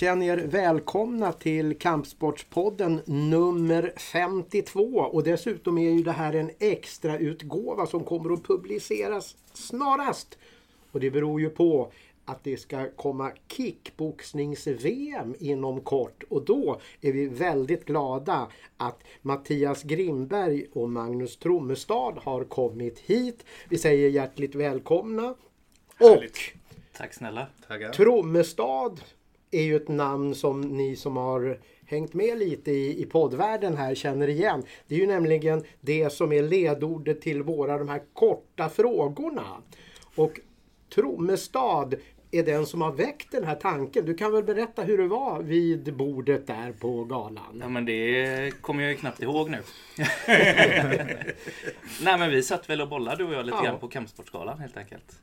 Känn er välkomna till Kampsportspodden nummer 52 och dessutom är ju det här en extra utgåva som kommer att publiceras snarast. Och det beror ju på att det ska komma kickboxnings-VM inom kort och då är vi väldigt glada att Mattias Grimberg och Magnus Trommestad har kommit hit. Vi säger hjärtligt välkomna. Härligt. Och Tack snälla. Tackar. Trommestad är ju ett namn som ni som har hängt med lite i, i poddvärlden här känner igen. Det är ju nämligen det som är ledordet till våra de här korta frågorna. Och Trommestad är den som har väckt den här tanken. Du kan väl berätta hur det var vid bordet där på galan? Ja men det kommer jag ju knappt ihåg nu. Nej men vi satt väl och bollade du och jag lite Ja. grann på Kampsportsgalan helt enkelt.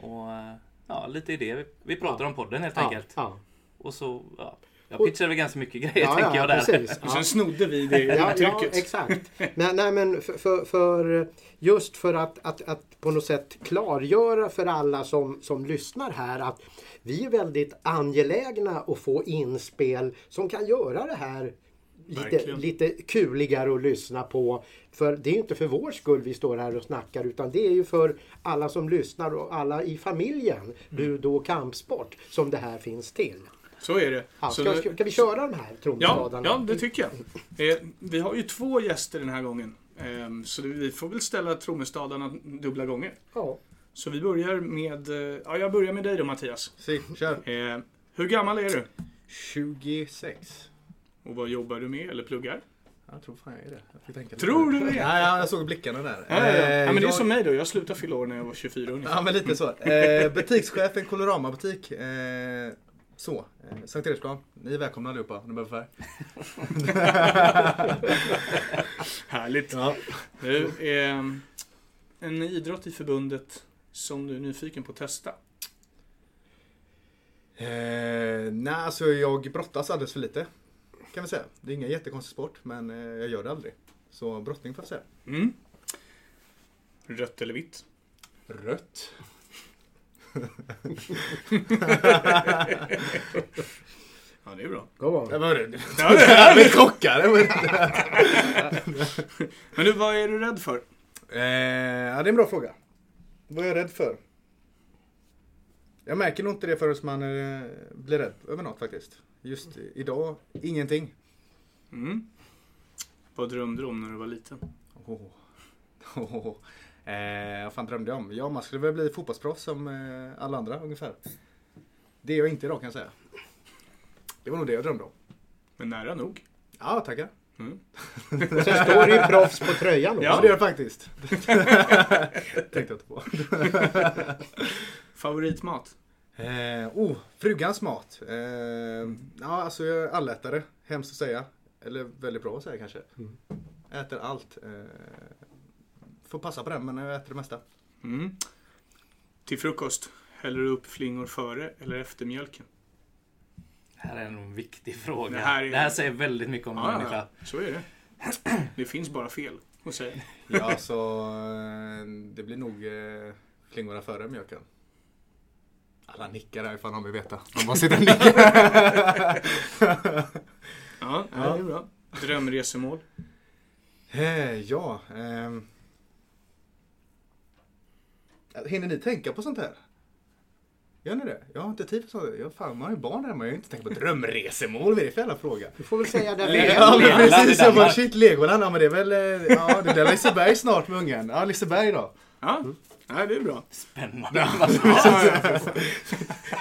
Och eh, ja, lite idé. Vi, vi pratar om podden helt Ja, enkelt. ja. Och så, ja. Jag pitchade väl ganska mycket grejer Ja, tänker ja, jag där. precis. Och sen snodde vi det Ja, ja exakt. Nej, nej men för, för, för just för att, att, att på något sätt klargöra för alla som, som lyssnar här att vi är väldigt angelägna att få inspel som kan göra det här lite, lite kuligare att lyssna på. För det är ju inte för vår skull vi står här och snackar utan det är ju för alla som lyssnar och alla i familjen Budo och kampsport som det här finns till. Så är det. Ja, ska, ska, ska vi köra de här ja, tromstadarna? ja, det tycker jag. Eh, vi har ju två gäster den här gången. Eh, så vi får väl ställa trommestadarna dubbla gånger. Ja. Så vi börjar med... Eh, ja, jag börjar med dig då Mattias. Si, kör. Eh, hur gammal är du? 26. Och vad jobbar du med eller pluggar? Jag tror fan jag är det. Tror du det? Ja, ja, jag såg blickarna där. Ja, ja, ja. Eh, ja, men det är som mig då. Jag slutade fylla år när jag var 24 ungefär. Ja, men lite så. Eh, butikschef i en Colorama-butik. Eh, så, eh, Sankt Eriksplan. Ni är välkomna allihopa om ni behöver färg. Härligt. Ja. Du, eh, en idrott i förbundet som du är nyfiken på att testa? Eh, nej, alltså jag brottas alldeles för lite. Kan vi säga. Det är ingen jättekonstig sport, men eh, jag gör det aldrig. Så brottning får jag säga. Mm. Rött eller vitt? Rött. Ja, det är bra. Go on. Jag blev chockad. Men du, vad är du rädd för? Eh, ja, det är en bra fråga. Vad är jag rädd för? Jag märker nog inte det förrän man eh, blir rädd över något faktiskt. Just i- idag, ingenting. Mm. Vad drömde du om när du var liten? Oh. Oh. Eh, vad fan drömde jag om? Ja, man skulle väl bli fotbollsproffs som eh, alla andra ungefär. Det är jag inte idag kan jag säga. Det var nog det jag drömde om. Men nära nog. Ja, tackar. Mm. Sen står det ju proffs på tröjan också. Ja, det gör jag faktiskt. Tänkte jag inte på. Favoritmat? Eh, oh, frugans mat. Eh, ja, alltså jag är allätare. Hemskt att säga. Eller väldigt bra att säga kanske. Mm. Äter allt. Eh, får passa på den, men jag äter det mesta. Mm. Till frukost? Häller du upp flingor före eller efter mjölken? Det här är nog en viktig fråga. Det Det här här, är- säger väldigt mycket om en Ja, människa. ja, så är det. Det finns bara fel att säga. Ja, så eh, det blir nog eh, flingorna före mjölken. Alla nickar här ifall de vill veta. De bara sitter och nickar. Ja, ja. det är bra. Drömresemål? Eh, ja. ehm. Hinner ni tänka på sånt här? Gör ni det? Jag har inte tid för sånt. Jag, fan, man har ju barn hemma. Jag har inte tänkt på drömresemål. Vad är det för jävla fråga? Du får väl säga det. Le- Ja, men Legoland precis. Jag bara, shit, Legoland. Ja, men det är väl, eh, ja, det blir Liseberg snart med ungen. Ja, Liseberg då. Ja, ja det är bra. Spännande.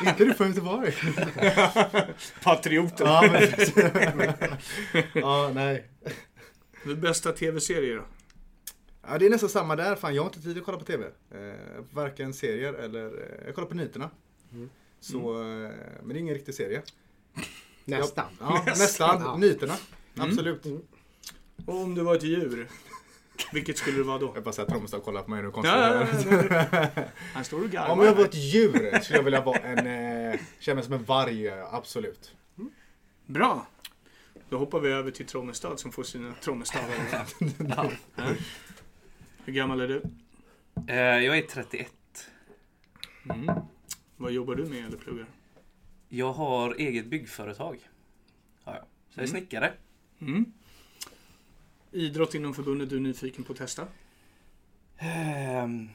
Inte du från Göteborg? Patrioten. Ja, men Ja, nej. Bästa tv-serie då? Ja, det är nästan samma där. Fan, jag har inte tid att kolla på TV. Eh, varken serier eller... Eh, jag kollar på nyheterna. Så, eh, men det är ingen riktig serie. Nästan. Ja, nästan. Ja. Nyheterna. Absolut. Och om du var ett djur? Vilket skulle du vara då? Jag bara säger att Trommestad kollar på mig nu konstigt. Han står och garvar. Om jag var ett djur skulle jag vilja vara en... Eh, känna mig som en varg, eh, absolut. Bra. Då hoppar vi över till Trommestad som får sina trommestavar. Ja. Hur gammal är du? Eh, Jag är 31. Mm. Vad jobbar du med eller pluggar? Jag har eget byggföretag. Har jag. Så jag är snickare. Mm. Idrott inom förbundet du är nyfiken på att testa? Ehm,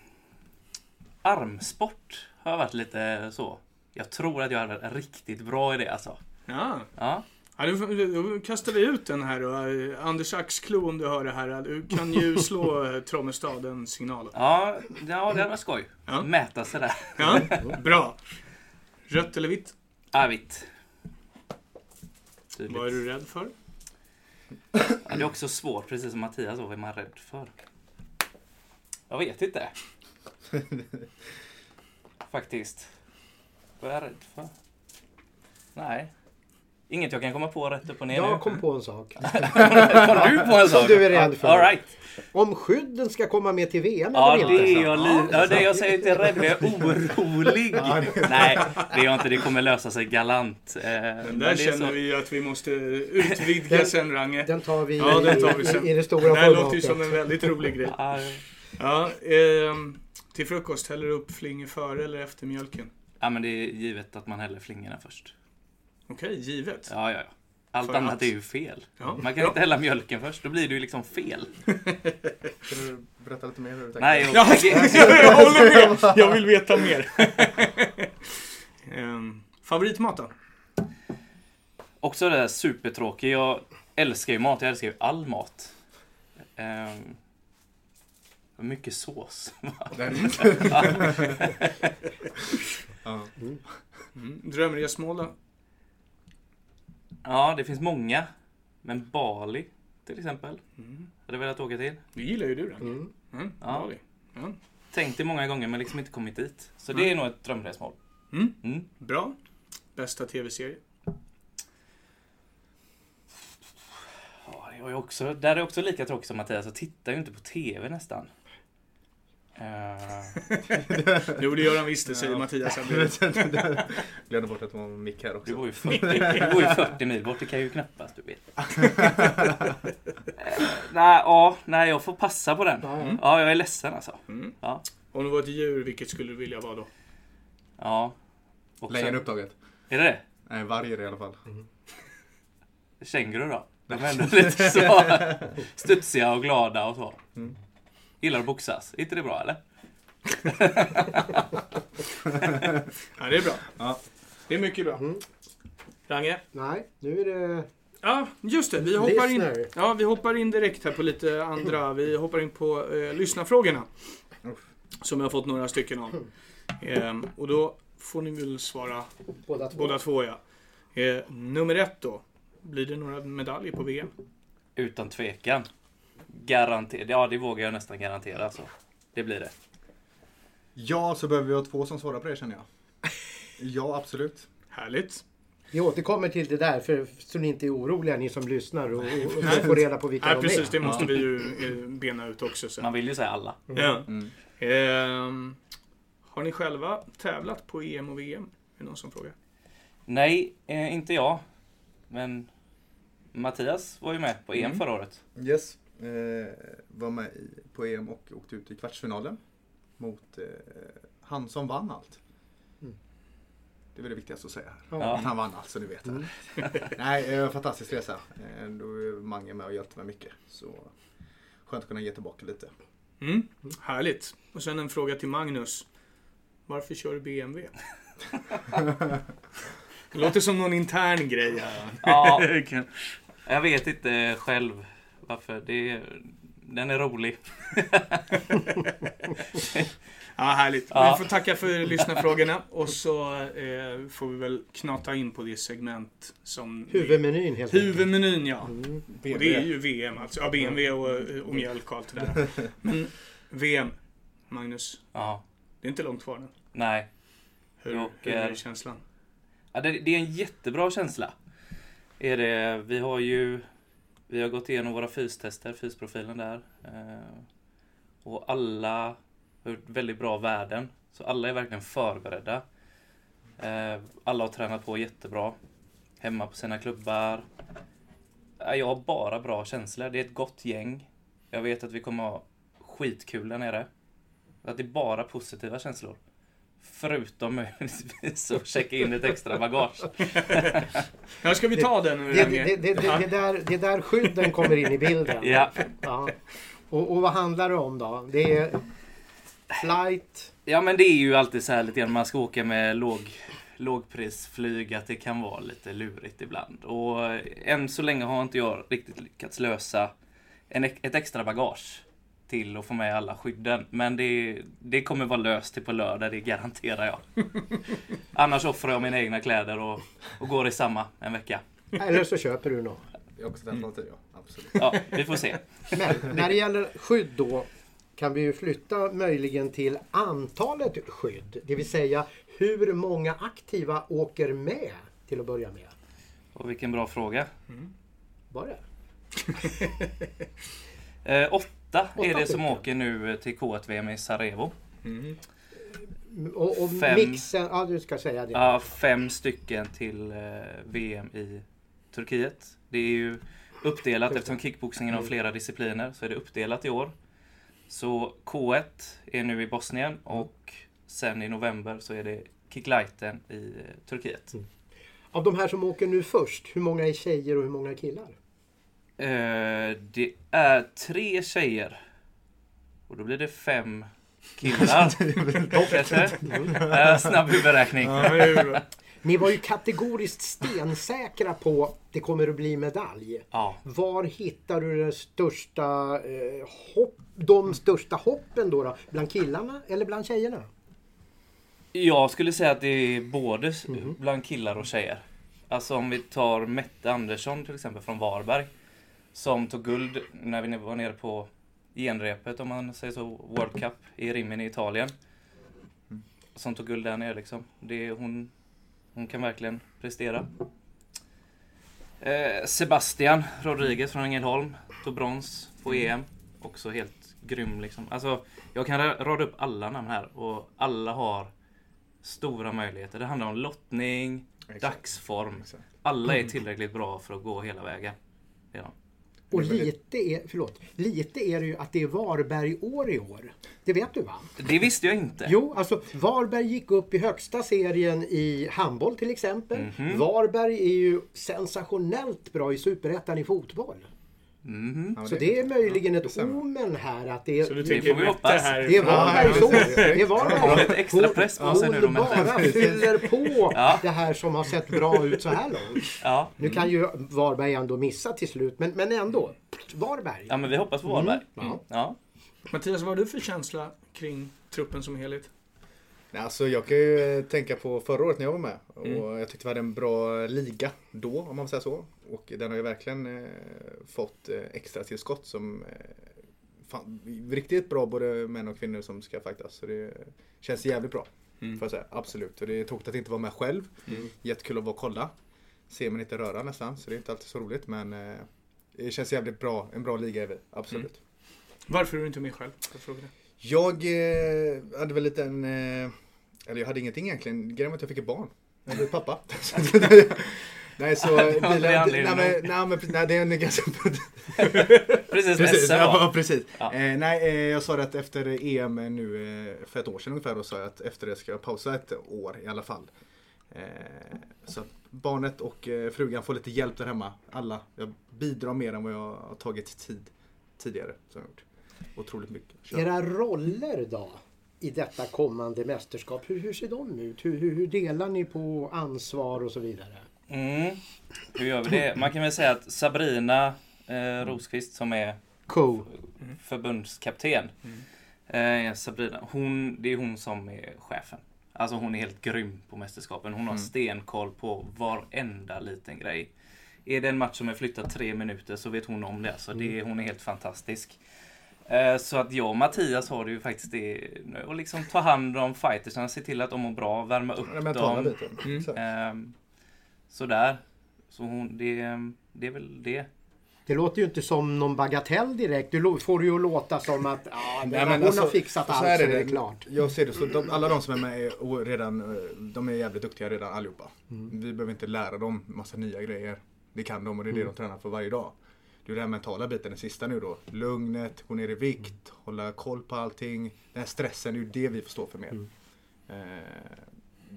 armsport har jag varit lite så. Jag tror att jag varit riktigt bra i det alltså. Ja. Ja. Ja, du, då kastar vi ut den här då. Anders Axklo om du hör det här. Du kan ju slå eh, Trommestad en signal. Ja, ja det var skoj. Ja. Mäta sig där. Ja, bra. Rött eller vitt? Ja, vitt. Tydligt. Vad är du rädd för? Ja, det är också svårt, precis som Mattias, vad är man rädd för? Jag vet inte. Faktiskt. Vad är jag rädd för? Nej. Inget jag kan komma på rätt upp och ner Jag nu. kom på en sak. Kom du på en sak? du är rädd för. All right. Om skydden ska komma med till VM Ja, eller det inte. är jag li- ja, det jag säger inte rädd, jag är orolig. Nej, det är jag inte. Det kommer lösa sig galant. Eh, Den men där det är känner så- vi att vi måste utvidga Den- sen, Range. Den tar vi, Ja, den tar vi i, sen. i, i det stora Det här formatet. låter ju som en väldigt rolig grej. Ja, Ja, ehm, till frukost, häller du upp flingor före eller efter mjölken? Ja, men det är givet att man häller flingorna först. Okej, givet. Ja, ja, ja. Allt För annat att- är ju fel. Ja. Man kan Ja. inte hälla mjölken först, då blir det ju liksom fel. Kan du berätta lite mer hur du tänker? Nej, och, Ja, jag håller med! Jag vill veta mer. Ehm, favoritmat då? också det där supertråkigt. Jag älskar ju mat, jag älskar ju all mat. Ehm, mycket sås. Mm. Drömresmål då? Ja, det finns många. Men Bali, till exempel. Mm. Hade jag velat åka till. Det gillar ju du, Range. Mm. Mm, Ja. Bali. Ja. Tänkt det många gånger men liksom inte kommit dit. Så det är nog ett drömresmål. Mm. Mm. Bra. Bästa tv-serie? Ja, det är ju också, där är också lika tråkigt som Mattias. Jag tittar ju inte på TV nästan. Eh, Jo, det gör han visst, det säger Ja. Mattias. Glömde bort att det var en mick här också. du, bor ju 40, du bor ju 40 mil bort, det kan ju knappast du vet. Eh, nej, ja, nej, jag får passa på den. Ja, Ja, jag är ledsen alltså. Mm. Ja. Om du var ett djur, vilket skulle du vilja vara då? Ja. Längre sen- upptaget. Är det det? Nej, varg är det i alla fall. Känguru då? De är ändå lite så studsiga och glada och så. Mm. Gillar att boxas. Är inte det bra eller? Ja, det är bra. Ja. Det är mycket bra. Mm. Range? Nej, nu är det... Ja, just det. Vi hoppar, in, ja, vi hoppar in direkt här på lite andra. Vi hoppar in på eh, lyssnarfrågorna. Som jag har fått några stycken av. Ehm, och då får ni väl svara Båda två. båda två, ja. Eh, nummer ett då. Blir det några medaljer på VM? Utan tvekan. Garanterat. Ja, det vågar jag nästan garantera alltså. Det blir det. Ja, så behöver vi ha två som svarar på det känner jag. Ja, absolut. Härligt. Vi återkommer till det där för, så ni inte är oroliga ni som lyssnar och, och, och får reda på vilka Nej, de precis. Det måste vi ju eh, bena ut också sen. Man vill ju säga alla. Ja. Mm. Ehm, har ni själva tävlat på EM och VM? Är det någon som frågar? Nej, eh, inte jag. Men Mattias var ju med på EM Mm. förra året. Yes. Eh, var med i, på EM och åkte ut i kvartsfinalen. Mot eh, han som vann allt. Mm. Det är väl det viktigaste att säga här. Ja. Att han vann allt så ni vet. Mm. Nej, eh, fantastisk resa. Eh, då är Mange med och hjälpte mig mycket. Så skönt att kunna ge tillbaka lite. Mm. Härligt. Och sen en fråga till Magnus. Varför kör du BMW? Det låter som någon intern grej här. Ja, jag vet inte själv varför. Det, den är rolig. Ja, härligt. Ja. Vi får tacka för lyssnarfrågorna och så eh, får vi väl knata in på det segment som... Huvudmenyn helt enkelt. Huvudmenyn, ja. Mm. Och det är ju VM alltså. Ja, BMW och, och mjölk och allt det där. Men VM, Magnus. Ja, Det är inte långt kvar nu. nej. Hur, Och, hur är eh, känslan? Ja, det, det är en jättebra känsla. Är det, vi har ju vi har gått igenom våra fystester, fysprofilen där. Eh, och alla har gjort väldigt bra värden. Så alla är verkligen förberedda. Eh, alla har tränat på jättebra. Hemma på sina klubbar. Eh, jag har bara bra känslor. Det är ett gott gäng. Jag vet att vi kommer ha skitkul där nere. Att det är bara positiva känslor. Förutom möjligtvis att checka in ett extra bagage. Ja, ska vi ta den nu Det, det, det, det, det, där, det där skydden kommer in i bilden. Ja. Ja. Och, och vad handlar det om då? Det är flight. Ja men det är ju alltid så här lite grann när man ska åka med låg, lågprisflyg att det kan vara lite lurigt ibland. Och än så länge har inte jag riktigt lyckats lösa en, ett extra bagage till att få med alla skydden. Men det, det kommer vara löst till på lördag, det garanterar jag. Annars offrar jag mina egna kläder och, och går i samma en vecka. Eller så köper du något. Det är också ett alternativ, ja. Absolut. Ja, vi får se. Men när det gäller skydd då kan vi ju flytta möjligen till antalet skydd. Det vill säga hur många aktiva åker med till att börja med. Och vilken bra fråga. Var det? Eh, åtta Åtta är det som åker nu till K1-VM i Sarajevo. Mm. Och, och Fem. mixen, ja du ska säga det. Ja, fem stycken till eh, VM i Turkiet. Det är ju uppdelat eftersom kickboxningen har flera discipliner så är det uppdelat i år. Så K1 är nu i Bosnien och sen i november så är det kicklighten i eh, Turkiet. Av de här som åker nu först, hur många är tjejer och hur många är killar? Eh, det är tre tjejer. Och då blir det fem killar. Snabb huvudräkning. Ja, det. Ni var ju kategoriskt stensäkra på att det kommer att bli medalj. Ja. Var hittar du den största, eh, hopp, de största hoppen då, då? Bland killarna eller bland tjejerna? Jag skulle säga att det är både s- bland killar och tjejer. Alltså om vi tar Mette Andersson till exempel från Varberg. Som tog guld när vi var nere på genrepet om man säger så, World Cup i Rimini i Italien. Som tog guld där nere liksom. Det, hon, hon kan verkligen prestera. Eh, Sebastian Rodriguez från Ängelholm tog brons på EM. Också helt grym liksom. Alltså, jag kan ra- rada upp alla namn här och alla har stora möjligheter. Det handlar om lottning, Exakt. dagsform. Exakt. Alla är tillräckligt bra för att gå hela vägen. Ja. Och lite är, förlåt, lite är det ju att det är Varberg-år i år. Det vet du va? Det visste jag inte. Jo, alltså Varberg gick upp i högsta serien i handboll till exempel. Mhm. Varberg är ju sensationellt bra i superettan i fotboll. Mhm. Ja, Så det är möjligen det ett stämmer. omen här att det är... Så du Det tycker vi hoppas. här Det Ja, år. Det de år. lite extra press på sig nu, de Hon bara fyller på Ja. det här som har sett bra ut så här långt. Ja. Nu kan ju Varberg ändå missa till slut, men, men ändå. Varberg. ja, men vi hoppas på Varberg. Ja. Ja. Mattias, vad har du för känsla kring truppen som helhet? Nej, alltså jag kan ju eh, tänka på förra året när jag var med. Och Mm. jag tyckte vi hade en bra liga då, om man säger så. Och den har ju verkligen eh, fått eh, extra tillskott som fan, riktigt bra både män och kvinnor som ska faktas. Så det känns jävligt bra. Mm. Får jag säga. Absolut. Och det är tråkigt att inte vara med själv. Mm. Jättekul att vara och kolla. Ser man inte röra nästan, så det är inte alltid så roligt. Men det känns jävligt bra. En bra liga är vi. Absolut. Varför är du inte med själv? Jag hade väl lite en... Eller jag hade ingenting egentligen. Grejen var att jag fick ett barn. Jag blev pappa. nej, så... Det nej, nej, nej, är en ganska... Precis som precis, SM ja, precis. Ja. Eh, nej, eh, jag sa det att efter EM nu eh, för ett år sedan ungefär, då sa jag att efter det ska jag pausa ett år i alla fall. Eh, så att barnet och eh, frugan får lite hjälp där hemma. Alla. Jag bidrar mer än vad jag har tagit tid tidigare. Så jag har gjort. Otroligt mycket. Kör. Era roller då? I detta kommande mästerskap, hur, hur ser de ut? Hur, hur, hur delar ni på ansvar och så vidare? Mm. Hur gör vi det? Man kan väl säga att Sabrina eh, Rosqvist som är Co. förbundskapten. Eh, Sabrina, hon, det är hon som är chefen. Alltså hon är helt grym på mästerskapen. Hon har Mm. stenkoll på varenda liten grej. Är det en match som är flyttad tre minuter så vet hon om det. Så det, hon är helt fantastisk. Eh, Så att jag och Mattias har det ju faktiskt det nu. Och liksom ta hand om fightersarna, se till att de mår bra, värma upp Den dem. biten. Mm. Ehm, Sådär. Så hon, det, det är väl det. Det låter ju inte som någon bagatell direkt. Du får det ju att låta som att ja, Nej, men hon alltså, har fixat så allt så är är det det. klart. Jag ser det så. De, alla de som är med är redan, eh, de är jävligt duktiga redan allihopa. Vi behöver inte lära dem massa nya grejer. Det kan de och det är det de tränar för varje dag. Det är den mentala biten, den sista nu då. Lugnet, gå ner i vikt, hålla koll på allting. Den här stressen, det är ju det vi får stå för mer. Eh,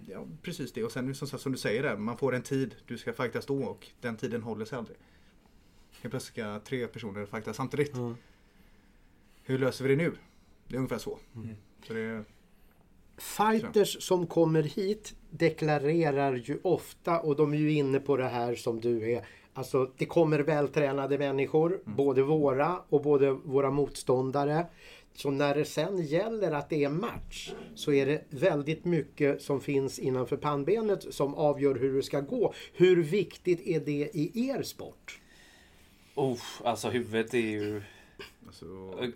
ja, precis det. Och sen som, som du säger där, man får en tid. Du ska fightas då och den tiden håller sig aldrig. Helt plötsligt ska tre personer fightas samtidigt. Mm. Hur löser vi det nu? Det är ungefär så. Mm. så det, Fighters som kommer hit deklarerar ju ofta och de är ju inne på det här som du är. Alltså det kommer vältränade människor, både våra och både våra motståndare. Så när det sen gäller att det är match så är det väldigt mycket som finns innanför pannbenet som avgör hur det ska gå. Hur viktigt är det i er sport? Oh, alltså huvudet är ju, alltså,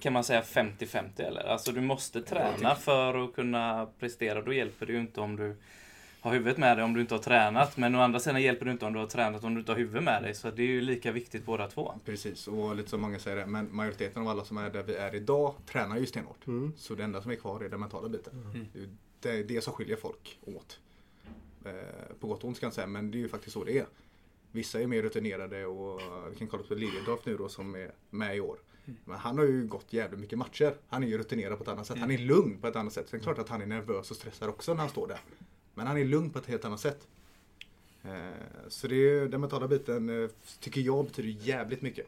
kan man säga 50-50 eller? Alltså du måste träna för att kunna prestera. Då hjälper det ju inte om du har huvudet med dig om du inte har tränat. Men å andra sidan hjälper det inte om du har tränat om du inte har huvudet med dig. Så det är ju lika viktigt båda två. precis, och lite som många säger det, men majoriteten av alla som är där vi är idag tränar ju stenhårt. Mm. Så det enda som är kvar är den mentala biten. Mm. Det är det som skiljer folk åt. Eh, på gott och ont ska jag säga, men det är ju faktiskt så det är. Vissa är mer rutinerade och vi kan kolla på Liljeldorf nu då som är med i år. Men han har ju gått jävligt mycket matcher. Han är ju rutinerad på ett annat sätt. Han är lugn på ett annat sätt. Sen är det klart att han är nervös och stressad också när han står där. Men han är lugn på ett helt annat sätt. Eh, Så det är, den mentala biten eh, tycker jag betyder jävligt mycket.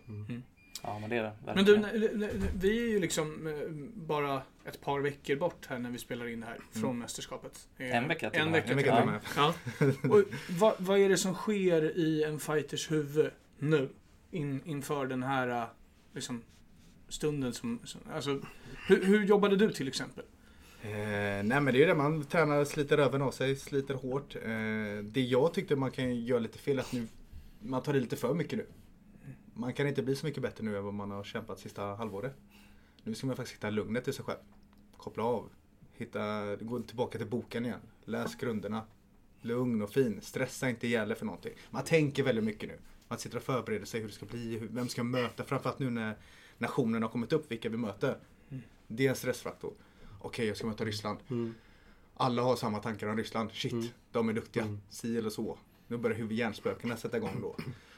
Ja, men det är det. Men du, verkligen. n- n- vi är ju liksom eh, bara ett par veckor bort här när vi spelar in det här från mästerskapet. Eh, En vecka till En vecka En till vecka och till med. Ja. Och vad, vad är det som sker i en fighters huvud nu? In, inför den här liksom, stunden som... som alltså, hur, hur jobbade du till exempel? Eh, nej men det är ju det, man tränar, sliter röven av sig, sliter hårt. Eh, det jag tyckte man kan göra lite fel är att nu, man tar i lite för mycket nu. Man kan inte bli så mycket bättre nu än vad man har kämpat sista halvåret. Nu ska man faktiskt hitta lugnet i sig själv. Koppla av. Hitta, gå tillbaka till boken igen. Läs grunderna. Lugn och fin. Stressa inte ihjäl för någonting. Man tänker väldigt mycket nu. Man sitter och förbereder sig hur det ska bli, hur- vem ska jag möta. Framförallt nu när nationen har kommit upp, vilka vi möter. Det är en stressfaktor. Okej, jag ska möta Ryssland. Mm. Alla har samma tankar om Ryssland. Shit, Mm. de är duktiga. Mm. Si eller så. Nu börjar huvudhjärnspökena sätta igång då.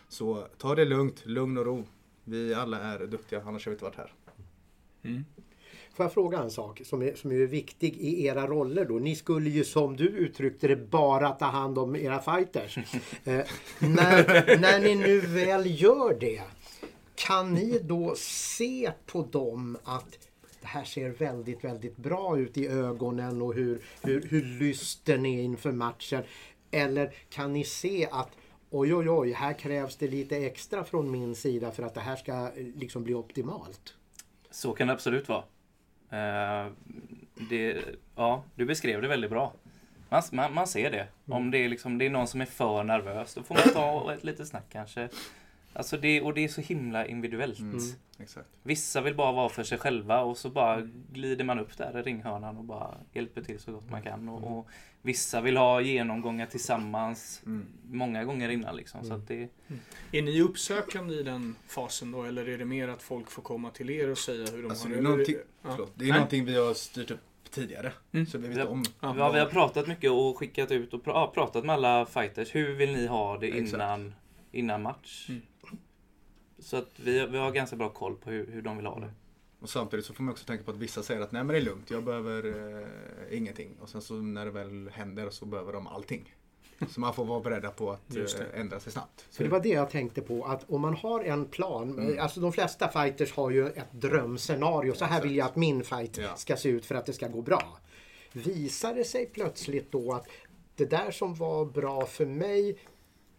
Så ta det lugnt, lugn och ro. Vi alla är duktiga, annars har vi inte varit här. Får jag fråga en sak som är, som är viktig i era roller då? Ni skulle ju som du uttryckte det bara ta hand om era fighters. eh, när, när ni nu väl gör det, kan ni då se på dem att det här ser väldigt, väldigt bra ut i ögonen och hur, hur, hur lysten är inför matchen? Eller kan ni se att oj, oj, oj, här krävs det lite extra från min sida för att det här ska eh, liksom bli optimalt? Så kan det absolut vara. Eh, det, ja, du beskrev det väldigt bra. Man, man, man ser det. Om det är, liksom, det är någon som är för nervös, då får man ta ett litet snack kanske. Alltså det, och det är så himla individuellt. Mm. Exakt. Vissa vill bara vara för sig själva och så bara glider man upp där i ringhörnan och bara hjälper till så gott man kan. Och, och vissa vill ha genomgångar tillsammans Mm. många gånger innan. Liksom. Så att det, Är ni uppsökande i den fasen då? Eller är det mer att folk får komma till er och säga hur de Alltså, har det är, någonting, ja. förlåt, det är Nej. någonting vi har styrt upp tidigare. Mm. Så vi vet om. Ja. Ja, vi har pratat mycket och skickat ut och pratat med alla fighters. Hur vill ni ha det Exakt. innan, innan match? Mm. Så att vi, vi har ganska bra koll på hur, hur de vill ha det. Och samtidigt så får man också tänka på att vissa säger att nej men det är lugnt, jag behöver eh, ingenting. Och sen så när det väl händer så behöver de allting. Så man får vara beredda på att eh, ändra sig snabbt. För det var det jag tänkte på att om man har en plan, Mm. alltså de flesta fighters har ju ett drömscenario. Så här vill jag att min fight Ja. ska se ut för att det ska gå bra. Visar det sig plötsligt då att det där som var bra för mig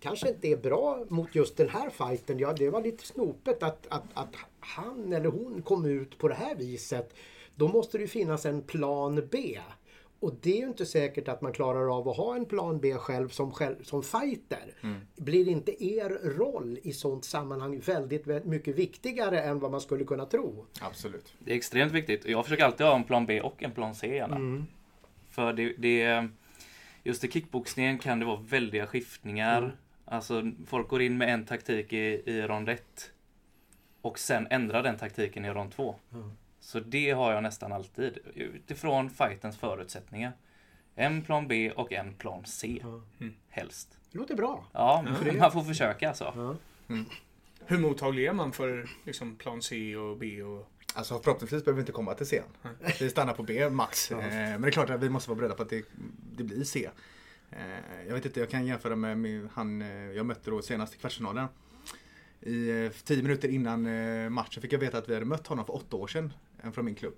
kanske inte är bra mot just den här fighten. Ja, det var lite snopet att, att, att han eller hon kom ut på det här viset. Då måste det ju finnas en plan B. Och det är ju inte säkert att man klarar av att ha en plan B själv som, själv, som fighter. Blir inte er roll i sånt sammanhang väldigt, väldigt mycket viktigare än vad man skulle kunna tro? Absolut. Det är extremt viktigt. Jag försöker alltid ha en plan B och en plan C gärna. För det, det, just i kickboxningen kan det vara väldiga skiftningar. Alltså folk går in med en taktik i, i rond 1. Och sen ändrar den taktiken i rond 2. Så det har jag nästan alltid. Utifrån fightens förutsättningar. En plan B och en plan C. Ja. Helst. Det låter bra. Ja, Ja. man får försöka alltså. Ja. Hur mottaglig är man för liksom, plan C och B? Och... Alltså förhoppningsvis behöver vi inte komma till C. Vi stannar på B max. Ja. Eh, Men det är klart att vi måste vara beredda på att det, det blir C. Eh, Jag vet inte, jag kan jämföra med han eh, jag mötte då senast i kvartsfinalen. I eh, tio minuter innan matchen fick jag veta att vi hade mött honom för åtta år sedan. En från min klubb.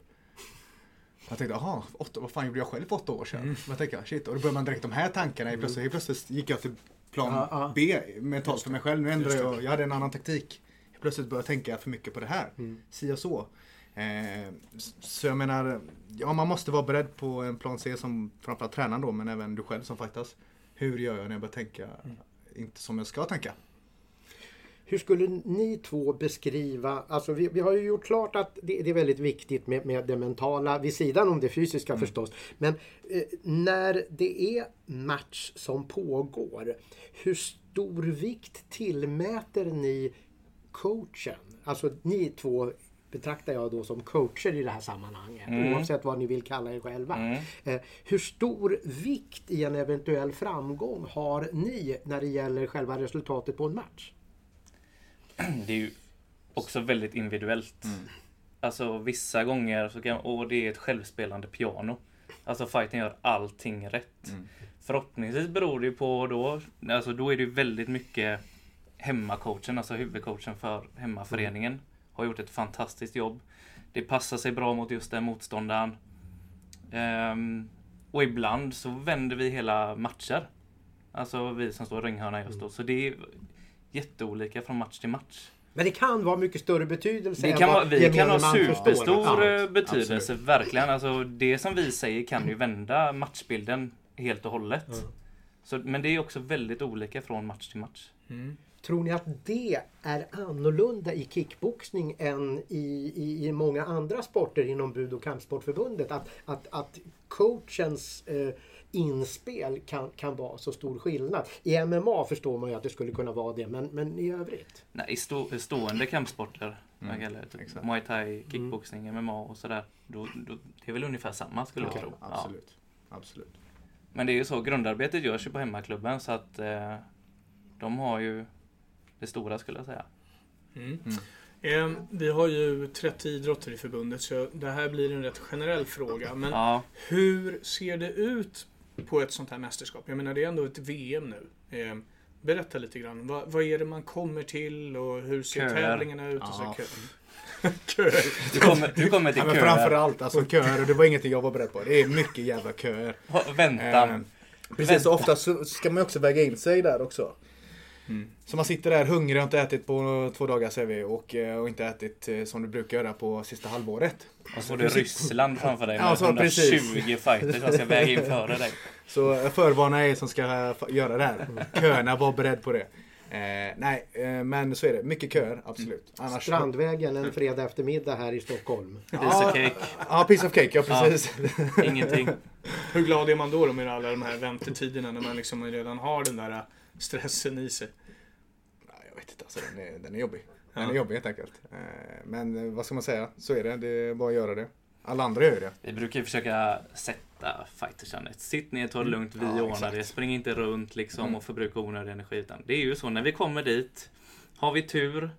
Jag tänkte, jaha, vad fan gjorde jag själv för åtta år sedan? Mm. Jag? Shit, och då börjar man direkt de här tankarna. Helt plötsligt, plötsligt gick jag till plan Ja, ja. B mentalt för mig själv. Nu det. jag, jag hade en annan taktik. Plötsligt började jag tänka för mycket på det här. Mm. Si och så. Eh, så jag menar, ja man måste vara beredd på en plan C som framförallt tränaren då, men även du själv som fightas. Hur gör jag när jag börjar tänka, Mm. inte som jag ska tänka? Hur skulle ni två beskriva, alltså vi, vi har ju gjort klart att det, det är väldigt viktigt med, med det mentala vid sidan om det fysiska förstås. Men eh, när det är match som pågår, hur stor vikt tillmäter ni coachen? Alltså ni två betraktar jag då som coacher i det här sammanhanget, Mm. oavsett vad ni vill kalla er själva. Mm. Eh, hur stor vikt i en eventuell framgång har ni när det gäller själva resultatet på en match? Det är ju också väldigt individuellt. Alltså vissa gånger så kan, och det är ett självspelande piano. Alltså fighten gör allting rätt. Förhoppningsvis beror det ju på då, alltså då är det ju väldigt mycket hemmacoachen, alltså huvudcoachen för hemmaföreningen. Har gjort ett fantastiskt jobb. Det passar sig bra mot just den motståndaren. Ehm, och ibland så vänder vi hela matcher. Alltså vi som står i ringhörnan just då. Så det är jätteolika från match till match. Men det kan vara mycket större betydelse Det än kan vad vara, vi kan ha superstor Ja. eh, betydelse, verkligen. Alltså, det som vi säger kan ju vända matchbilden helt och hållet. Ja. Så, men det är också väldigt olika från match till match. Mm. Tror ni att det är annorlunda i kickboxning än i, i, i många andra sporter inom Bud och kampsportförbundet? Att, att, att coachens eh, inspel kan, kan vara så stor skillnad. I MMA förstår man ju att det skulle kunna vara det, men, men i övrigt? Nej, i stå, i stående kampsporter, Mm, eller typ muay thai, kickboxning, MMA och sådär. Då, då, det är väl ungefär samma skulle jag Ja, tro. Ja. Absolut. Absolut. Men det är ju så, grundarbetet görs ju på hemmaklubben så att eh, de har ju det stora skulle jag säga. Mm. Mm. Eh, vi har ju 30 idrotter i förbundet så det här blir en rätt generell fråga. Men Ja, hur ser det ut på ett sånt här mästerskap? Jag menar det är ändå ett VM nu. Eh, berätta lite grann. Vad, vad är det man kommer till och hur ser Köer. tävlingarna ut? Och så kö. köer. du kommer, du kommer till Ja, men köer. framförallt alltså köer, och det var ingenting jag var beredd på. Det är mycket jävla köer. Väntan. Eh, Precis, och ofta så ska man också väga in sig där också. Mm. Så man sitter där hungrig och inte ätit på två dagar säger vi och, eh, och inte ätit eh, som du brukar göra på sista halvåret. Och så har du Ryssland framför dig med Ja, så 120 precis. fighters som ska väga in före dig. Så eh, förvarna er som ska göra det här. Köerna, var beredd på det. Eh, nej, eh, men så är det. Mycket köer, absolut. Annars... Strandvägen en fredag eftermiddag här i Stockholm. Piece of cake, Ja, piece of cake, ja precis. ingenting. Hur glad är man då, då med alla de här väntetiderna när man liksom redan har den där stressen i sig? Nej, jag vet inte, alltså, den, är, den är jobbig. Den Ja. är jobbig helt enkelt. Eh, men eh, vad ska man säga, så är det. Det är bara att göra det. Alla andra gör det. Vi brukar ju försöka sätta fightersen. Sitt ner, ta det lugnt, vi Ja, ordnar exakt. det. Spring inte runt liksom Mm. och förbruka onödig energi. Utan det är ju så, när vi kommer dit, har vi tur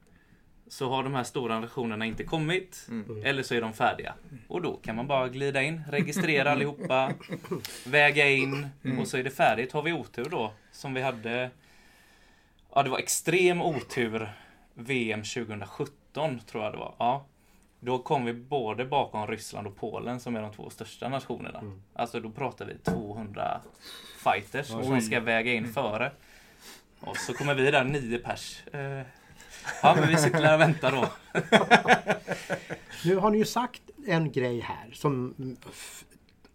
så har de här stora nationerna inte kommit. Mm. Eller så är de färdiga. Och då kan man bara glida in, registrera allihopa, väga in och så är det färdigt. Har vi otur då, som vi hade... Ja, det var extrem otur VM 2017 tror jag det var. Ja. Då kom vi både bakom Ryssland och Polen som är de två största nationerna. Mm. Alltså då pratar vi 200 fighters som ska väga in före. Och så kommer vi där, nio pers. Eh, Ja, men vi sitter där och väntar då. Nu har ni ju sagt en grej här som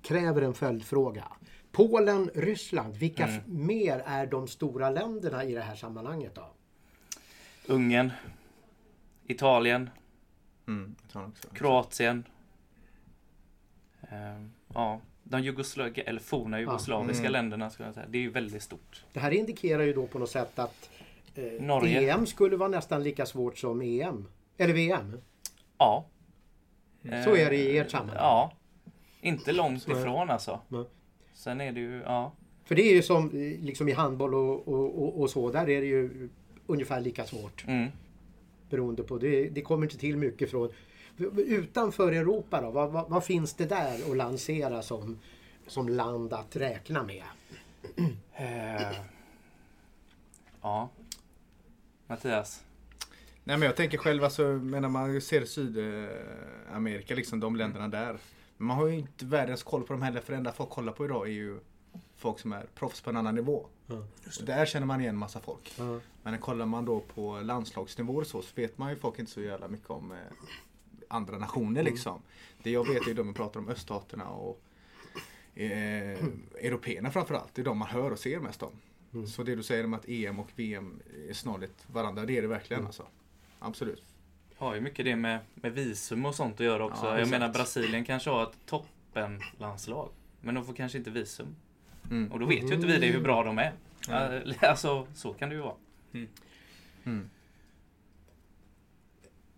kräver en följdfråga. Polen, Ryssland, vilka Mm. mer är de stora länderna i det här sammanhanget då? Ungern. Italien. Mm. Kroatien. Eh, ja, de jugoslaviska, eller forna jugoslaviska Mm. länderna skulle jag säga. Det är ju väldigt stort. Det här indikerar ju då på något sätt att Norge. EM skulle vara nästan lika svårt som EM. Eller VM. Ja. Så är det Eh, i ert sammanhang. Ja. Inte långt ifrån alltså. Nej. Sen är det ju, ja. För det är ju som eh, liksom i handboll och, och, och, och så. Där är det ju ungefär lika svårt. Mm. Beroende på. Det, det kommer inte till mycket från Utanför Europa då, vad, vad, vad finns det där att lansera som, som land att räkna med? Eh, ja. Mattias? Nej men jag tänker själv alltså, när man ser Sydamerika, liksom de länderna där. Man har ju inte världens koll på dem heller för det enda folk kollar på idag är ju folk som är proffs på en annan nivå. Ja. Så där känner man igen massa folk. Ja. Men kollar man då på landslagsnivå och så, så vet man ju folk inte så jävla mycket om eh, andra nationer liksom. Det jag vet är ju de vi pratar om öststaterna och eh, européerna framförallt. Det är de man hör och ser mest om. Mm. Så det du säger om att EM och VM är snarligt varandra, det är det verkligen Mm. alltså. Absolut. Har ju mycket det med, med visum och sånt att göra också. Ja, jag menar Brasilien kanske har ett toppenlandslag. Men de får kanske inte visum. Mm. Och då vet ju inte vi det hur bra de är. Mm. Alltså så kan det ju vara. Mm.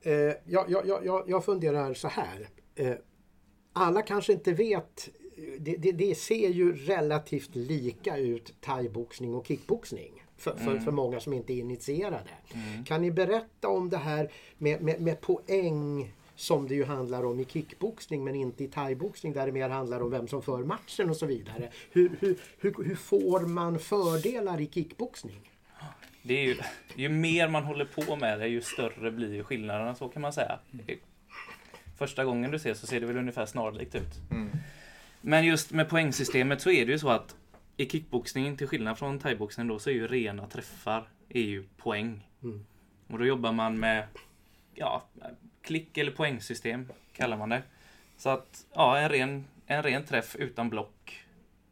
Eh, jag, jag, jag, jag- jag funderar så här. Eh, alla kanske inte vet. Det, det, det ser ju relativt lika ut thaiboxning och kickboxning. För, för, Mm. för många som inte är initierade. Mm. Kan ni berätta om det här med, med, med poäng som det ju handlar om i kickboxning men inte i thaiboxning där det mer handlar om vem som för matchen och så vidare. Hur, hur, hur, hur får man fördelar i kickboxning? Det är ju, ju mer man håller på med det, ju större blir ju skillnaderna, så kan man säga. Första gången du ser så ser det väl ungefär snarlikt ut. Mm. Men just med poängsystemet så är det ju så att i kickboxningen, till skillnad från thaiboxningen då, så är ju rena träffar är ju poäng. Mm. Och då jobbar man med ja, klick eller poängsystem, kallar man det. Så att, ja, en ren, en ren träff utan block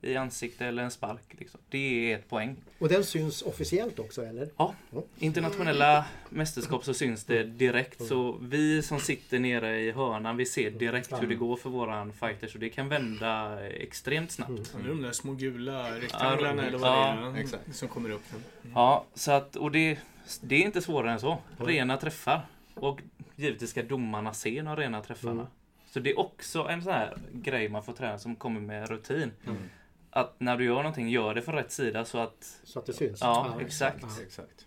i ansikte eller en spark. Liksom. Det är ett poäng. Och den syns officiellt också eller? Ja, internationella mästerskap så syns det direkt. Så vi som sitter nere i hörnan, vi ser direkt hur det går för våran fighters och det kan vända extremt snabbt. Är de där små gula rektanglarna eller vad ja, det är exakt. som kommer upp. Ja, så att, och det, det är inte svårare än så. Rena träffar. Och givetvis ska domarna se de rena träffarna. Mm. Så det är också en sån här grej man får träna som kommer med rutin. Mm. Att när du gör någonting, gör det från rätt sida så att... Så att det syns? Ja, exakt. Ja. Exakt.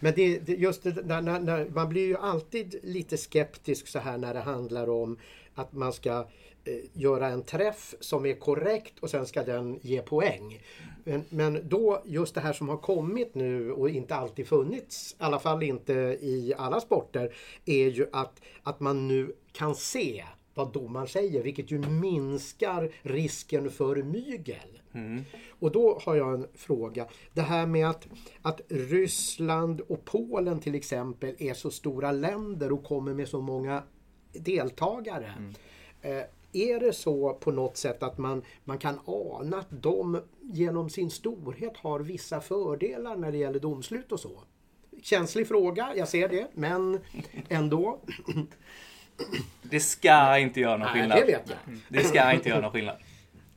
Men det, det, just det, när, när, när, man blir ju alltid lite skeptisk så här när det handlar om att man ska eh, göra en träff som är korrekt och sen ska den ge poäng. Men, men då just det här som har kommit nu och inte alltid funnits, i alla fall inte i alla sporter, är ju att, att man nu kan se vad domaren säger vilket ju minskar risken för mygel. Mm. Och då har jag en fråga. Det här med att, att Ryssland och Polen till exempel är så stora länder och kommer med så många deltagare. Eh, är det så på något sätt att man, man kan ana att de genom sin storhet har vissa fördelar när det gäller domslut och så? Känslig fråga, jag ser det, men ändå. Det ska inte göra någon Nej, skillnad. det vet jag. Det ska inte göra någon skillnad.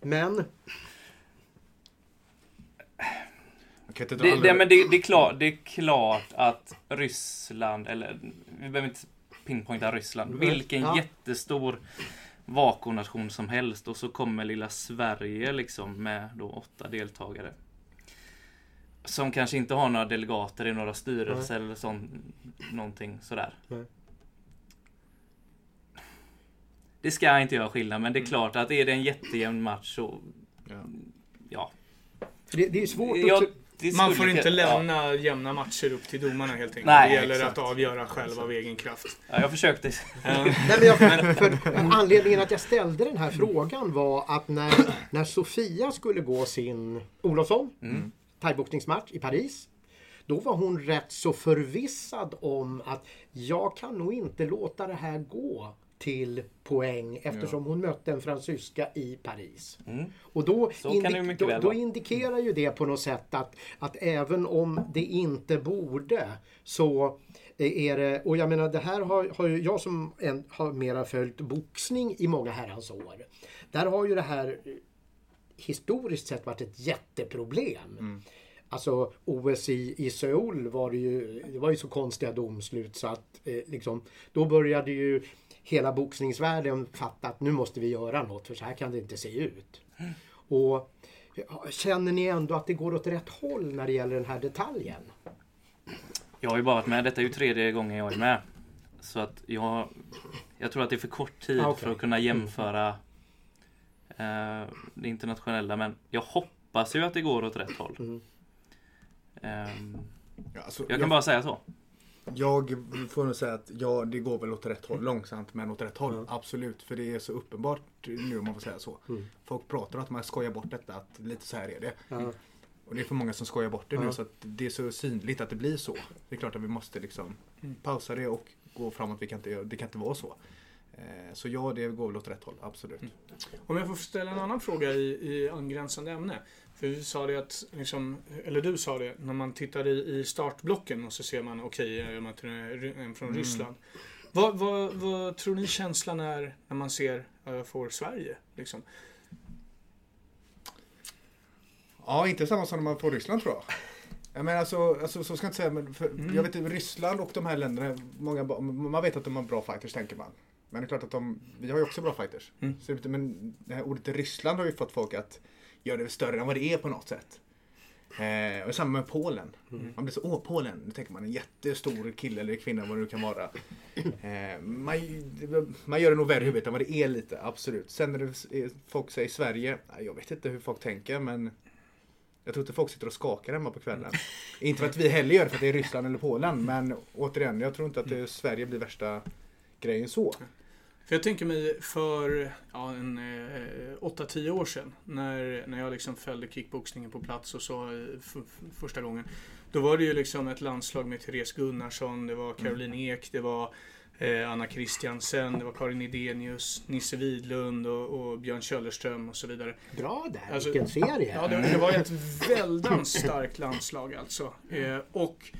Men Det, det, men det, det, är klart, det är klart att Ryssland, eller vi behöver inte pinpointa Ryssland, Mm. vilken Ja. jättestor vakonation som helst och så kommer lilla Sverige liksom med då åtta deltagare. Som kanske inte har några delegater i några styrelser eller sånt, någonting sådär. Nej. Det ska inte göra skillnad, men det är klart att är det en jättejämn match så, Ja. ja. för det, det är svårt. Jag, det Man får inte kunna- ja. lämna jämna matcher upp till domarna helt enkelt. Nej, det gäller exakt. att avgöra själv av egen kraft. Ja, jag försökte. Nej, men jag, för anledningen att jag ställde den här frågan var att när, när Sofia skulle gå sin Olofsson Mm. thaiboxningsmatch i Paris. Då var hon rätt så förvissad om att jag kan nog inte låta det här gå till poäng eftersom hon mötte en fransyska i Paris. Mm. Och då, mycket då, då indikerar ju det på något sätt att, att även om det inte borde så är det, och jag menar det här har, har ju jag som en, har mera följt boxning i många herrans år. Där har ju det här historiskt sett varit ett jätteproblem. Alltså OS i, i Seoul var det ju, det var ju så konstiga domslut så att eh, liksom, då började ju hela boxningsvärlden fatta att nu måste vi göra något för så här kan det inte se ut. Och ja, Känner ni ändå att det går åt rätt håll när det gäller den här detaljen? Jag har ju bara varit med, detta är ju tredje gången jag är med. Så att jag Jag tror att det är för kort tid Ah, okej. för att kunna jämföra eh, det internationella. Men jag hoppas ju att det går åt rätt håll. Mm. Ehm, Ja, alltså, jag kan bara säga så. Jag får nog säga att ja, det går väl åt rätt håll. Långsamt men åt rätt håll. Ja. Absolut. För det är så uppenbart nu om man får säga så. Mm. Folk pratar om att man skojar bort detta. Att lite så här är det. Ja. Och det är för många som skojar bort det nu. Så att det är så synligt att det blir så. Det är klart att vi måste liksom Mm. pausa det och gå framåt. Vi kan inte, det kan inte vara så. Eh, Så ja, det går väl åt rätt håll. Absolut. Mm. Om jag får ställa en annan fråga i, i angränsande ämne. För vi sa det att, liksom, eller du sa det, när man tittar i, i startblocken och så ser man, okej, okay, man tror en från Mm. Ryssland. Vad, vad, vad tror ni känslan är när man ser, uh, får Sverige? Liksom? Ja, inte samma som när man får Ryssland tror jag. Jag menar alltså, alltså så ska jag inte säga, men Mm. jag vet inte, Ryssland och de här länderna, många, man vet att de har bra fighters tänker man. Men det är klart att de, vi har ju också bra fighters. Mm. Så, är men det här ordet Ryssland har ju fått folk att göra det större än vad det är på något sätt. Eh, och samma med Polen. Mm. Man blir så, åh Polen, då tänker man en jättestor kille eller kvinna vad det nu kan vara. Eh, man, man gör det nog värre i huvudet än vad det är lite, absolut. Sen när det är folk säger Sverige, jag vet inte hur folk tänker men jag tror inte folk sitter och skakar hemma på kvällen. inte för att vi heller gör det för att det är Ryssland eller Polen men återigen, jag tror inte att det, Sverige blir värsta grejen så. För jag tänker mig för ja, en, eh, 8-10 år sedan när, när jag liksom följde kickboxningen på plats och så eh, f- f- första gången. Då var det ju liksom ett landslag med Therese Gunnarsson, det var Caroline Ek, det var eh, Anna Christiansen, det var Karin Idenius, Nisse Widlund och, och Björn Köllerström och så vidare. Bra där, Alltså, vilken serie! Ja, det, det var ett väldans starkt landslag alltså. Eh, och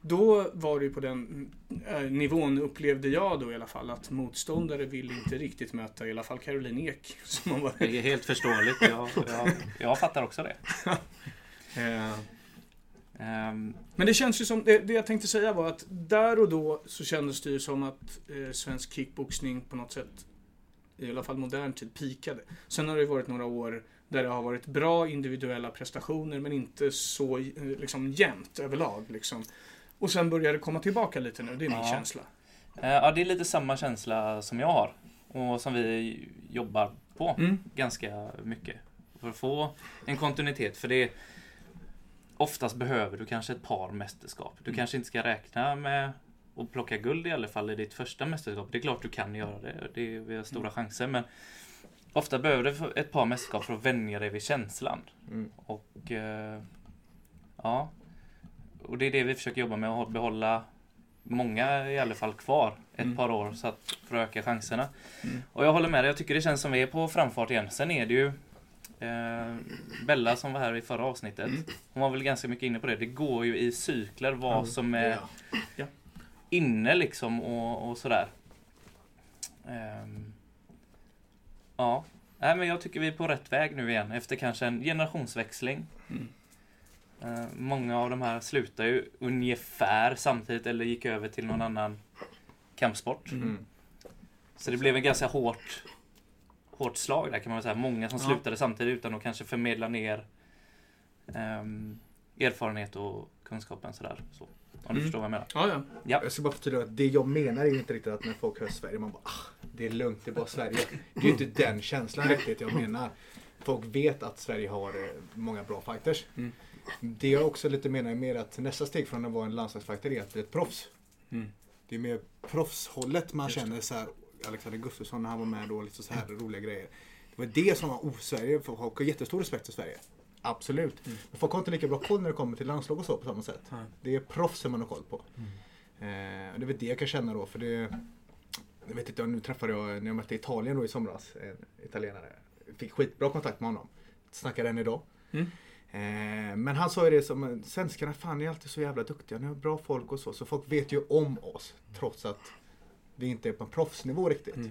då var det ju på den eh, nivån upplevde jag då i alla fall att motståndare ville inte riktigt möta i alla fall Caroline Ek. Som man var, Det är helt förståeligt. Jag, jag, jag fattar också det. eh, Ehm, men det känns ju som, det, det jag tänkte säga var att där och då så kändes det ju som att eh, svensk kickboxning på något sätt, i alla fall modern tid, pikade. Sen har det varit några år där det har varit bra individuella prestationer men inte så eh, liksom jämnt överlag. Liksom. Och sen börjar det komma tillbaka lite nu, det är min Ja. känsla. eh, ja, det är lite samma känsla som jag har. Och som vi jobbar på Mm. ganska mycket. För att få en kontinuitet. För det Oftast behöver du kanske ett par mästerskap. Du kanske inte ska räkna med att plocka guld i alla fall i ditt första mästerskap. Det är klart du kan göra det. det är, vi har stora chanser. Men ofta behöver du ett par mästerskap för att vänja dig vid känslan. Mm. Och eh, ja, och det är det vi försöker jobba med, att behålla många i alla fall kvar ett Mm. par år så att, för att öka chanserna. Mm. Och jag håller med dig, jag tycker det känns som vi är på framfart igen. Sen är det ju eh, Bella som var här i förra avsnittet. Mm. Hon var väl ganska mycket inne på det. Det går ju i cykler vad Mm. som är Ja. inne liksom och, och sådär. Ehm, ja, Nej, men jag tycker vi är på rätt väg nu igen efter kanske en generationsväxling. Mm. Eh, många av de här slutar ju ungefär samtidigt eller gick över till någon annan kampsport. Mm. Mm. Så det blev en ganska hårt, hårt slag där kan man väl säga. Många som Ja. slutade samtidigt utan att kanske förmedla ner ehm, erfarenhet och kunskapen sådär. Så, om du Mm. förstår vad jag menar. Ja, ja. Ja. Jag ska bara förtydliga att det jag menar är inte riktigt att när folk hör Sverige, man bara ah, det är lugnt, det är bara Sverige. Det är ju inte den känslan riktigt jag menar. Folk vet att Sverige har eh, många bra fighters. Mm. Det jag också lite menar är mer att nästa steg från att vara en landslagsfighter är att bli ett proffs. Mm. Det är mer proffshållet man känner så här. Alexander Gustafsson när han var med då, lite så här roliga grejer. Det var det som var, oh Sverige, folk har jättestor respekt för Sverige. Absolut. Mm. Men folk har inte lika bra koll när det kommer till landslag och så på samma sätt. Nej. Det är proffsen man har koll på. Eh, och det är väl det jag kan känna då, för det... Jag vet inte, nu träffade jag, när jag mötte Italien då i somras, en italienare. Fick skitbra kontakt med honom. Snackar än idag. Mm. Eh, men han sa ju det som, svenskarna fan är alltid så jävla duktiga, ni har bra folk och så. Så folk vet ju om oss, trots att vi inte är på en proffsnivå riktigt. Mm.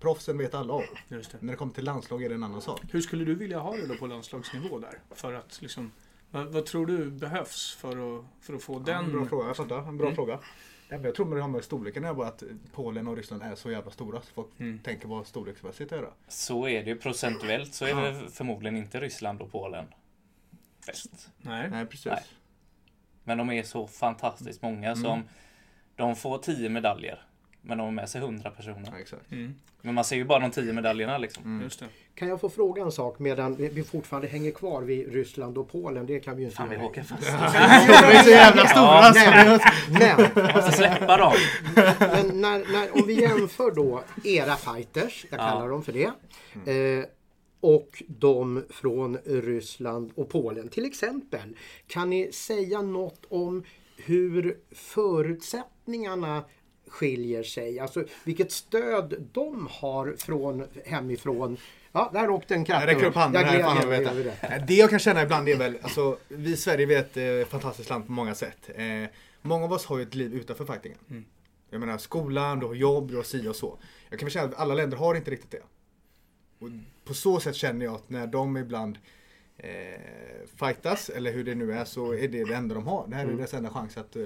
Proffsen vet alla om. Just det. När det kommer till landslag är det en annan sak. Hur skulle du vilja ha det då på landslagsnivå där? För att liksom, vad, vad tror du behövs för att, för att få Ja, den... en bra fråga, jag fattar. En bra Mm. fråga. Jag tror med det har med storleken att göra, bara att Polen och Ryssland är så jävla stora. Så folk Mm. tänker vad storleksmässigt är det. Så är det ju procentuellt så är Ja. det förmodligen inte Ryssland och Polen bäst. Nej. Nej, precis. Nej. Men de är så fantastiskt många Mm. som de får 10 medaljer. Men de har med sig 100 personer. Ja, exakt. Mm, Men man ser ju bara de 10 medaljerna liksom. Mm. just det. Kan jag få fråga en sak medan vi vi fortfarande hänger kvar vid Ryssland och Polen? Det kan vi ju inte Fan vi göra. åker fast. De är så jävla stora. Ja. så det- Men, Jag måste släppa dem. men när, när, om vi jämför då era fighters, jag Ja. kallar dem för det, eh, och de från Ryssland och Polen till exempel. Kan ni säga något om hur förutsättningarna skiljer sig? Alltså vilket stöd de har från hemifrån. Ja, där åkte en katt. Jag räcker upp handen Jag här. Fan, jag vet det. vet. det jag kan känna ibland är väl, alltså, vi i Sverige är ett eh, fantastiskt land på många sätt. Eh, många av oss har ju ett liv utanför fightingen. Mm. Jag menar skolan, du har jobb, du har si och så. Jag kan väl känna att alla länder har inte riktigt det. Och på så sätt känner jag att när de ibland eh, fightas, eller hur det nu är, så är det det enda de har. Det här är Mm. deras enda chans att eh,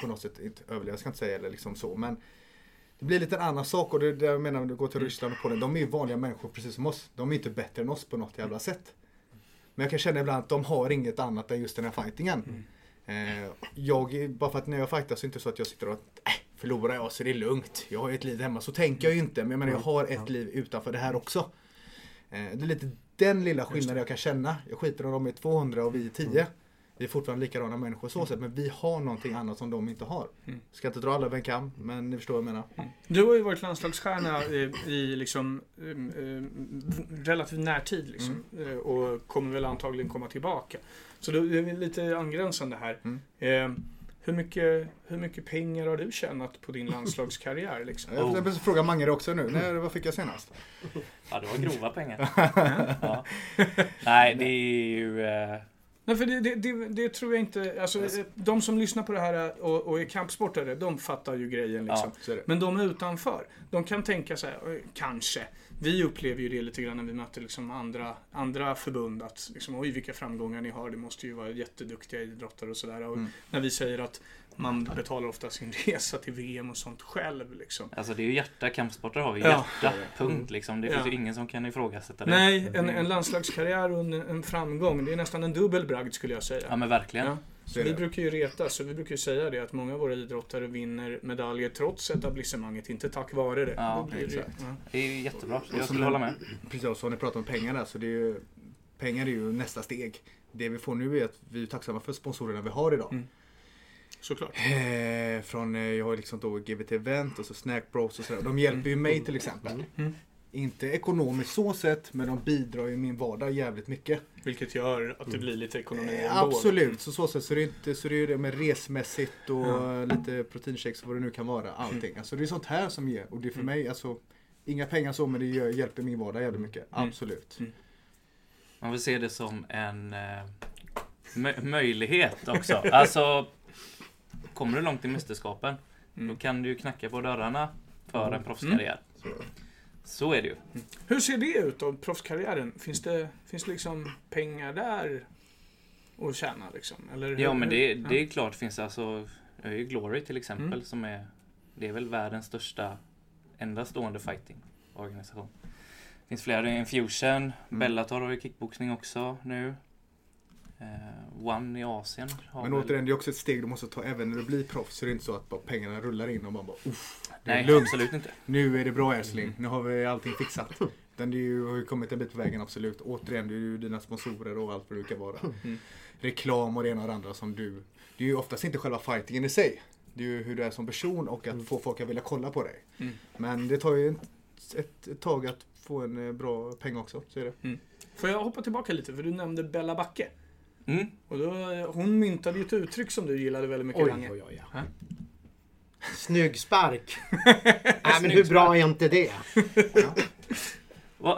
på något sätt inte överleva, jag ska inte säga eller liksom så. Men det blir lite en annan sak och det, det jag menar, om du går till Ryssland och Polen, de är ju vanliga människor precis som oss. De är inte bättre än oss på något jävla sätt. Men jag kan känna ibland att de har inget annat än just den här fightingen. Eh, jag, bara för att när jag fightar så är det inte så att jag sitter och äh, förlorar jag så det är lugnt. Jag har ju ett liv hemma. Så tänker jag ju inte. Men jag menar jag har ett liv utanför det här också. Eh, det är lite den lilla skillnaden jag kan känna. Jag skiter om de är 200 och vi är 10. Vi är fortfarande likadana människor så sätt. Men vi har någonting annat som de inte har. Mm. Ska inte dra alla över en kam. Men ni förstår vad jag menar. Du har ju varit landslagsstjärna i, i liksom, um, relativt närtid liksom, eh, och kommer väl antagligen komma tillbaka. Så då är lite angränsande här. Mm. Eh, hur, mycket, hur mycket pengar har du tjänat på din landslagskarriär? Liksom? Jag Oh. vill fråga Mange det också nu. När, vad fick jag senast? Ja, det var grova pengar. Ja. Nej, det är ju... Eh, Nej, för det, det, det, det tror jag inte... Alltså, eh, de som lyssnar på det här och, och är kampsportare, de fattar ju grejen. Liksom. Är det. Men de utanför, de kan tänka så här, eh, kanske. Vi upplever ju det lite grann när vi möter liksom andra, andra förbund. Att liksom, oj vilka framgångar ni har, det måste ju vara jätteduktiga idrottare och sådär. Och Mm. När vi säger att man betalar ofta sin resa till VM och sånt själv. Liksom. alltså det är ju hjärta. Kampsporter har vi Ja. hjärta. Punkt liksom. Det Ja. finns ju ingen som kan ifrågasätta det. Nej, en, en landslagskarriär och en, en framgång, det är nästan en dubbel bragd skulle jag säga. Ja men verkligen. Ja. Så Vi det. brukar ju reta, så vi brukar ju säga det att många av våra idrottare vinner medaljer trots etablissemanget, inte tack vare det. Ja, det- exakt. ja. Det är ju jättebra. Och Jag skulle hålla med. Precis, så har ni pratat om pengar där. Så det är ju, pengar är ju nästa steg. Det vi får nu är att vi är tacksamma för sponsorerna vi har idag. Mm. Såklart. Eh, från, eh, jag har liksom då GVT Event och så Snack Bros och sådär. De hjälper ju mig till exempel. Mm. Inte ekonomiskt så sett, men de bidrar ju i min vardag jävligt mycket. Vilket gör att det blir lite ekonomi Eh, ändå. absolut, så så sätt så det är inte så det är det med resmässigt och Ja. lite proteinshakes och vad det nu kan vara. Allting. Alltså det är sånt här som ger. Och det är för Mm. mig, alltså Inga pengar så men det gör, hjälper min vardag jävligt mycket. Mm. Absolut. Mm. Man vill se det som en eh, mö- möjlighet också. Alltså, kommer du långt i mästerskapen, Mm. då kan du ju knacka på dörrarna för en proffskarriär. Så. Är det ju. Hur ser det ut då, proffskarriären? Finns det, finns det liksom pengar där att tjäna liksom? Eller hur- Ja men det, det är klart finns alltså, jag har ju Glory till exempel Mm. som är, det är väl världens största enda stående fighting-organisation. Det finns flera, Infusion, Bellator har ju kickboxning också nu. Eh, One i Asien har Men väl- återigen, det är också ett steg du måste ta även när du blir proffs. Så det är inte så att bara pengarna rullar in och man bara Uff, det är Nej, lugnt. absolut inte. Nu är det bra älskling, nu har vi allting fixat. Utan det är ju, har ju kommit en bit på vägen absolut. Återigen, det är ju dina sponsorer och allt vad det kan vara. Mm. Reklam och det ena och det andra som du... Det är ju oftast inte själva fightingen i sig. Det är ju hur du är som person och att få folk att vilja kolla på dig. Mm. Men det tar ju ett, ett, ett tag att få en eh, bra peng också. Så är det. Får jag hoppa tillbaka lite? För du nämnde Bella Backe. Mm. Och då, hon myntade ju ett uttryck som du gillade väldigt mycket, Oj, Range. oj, oj. Ja. Snygg spark. Nej, men hur bra är inte det?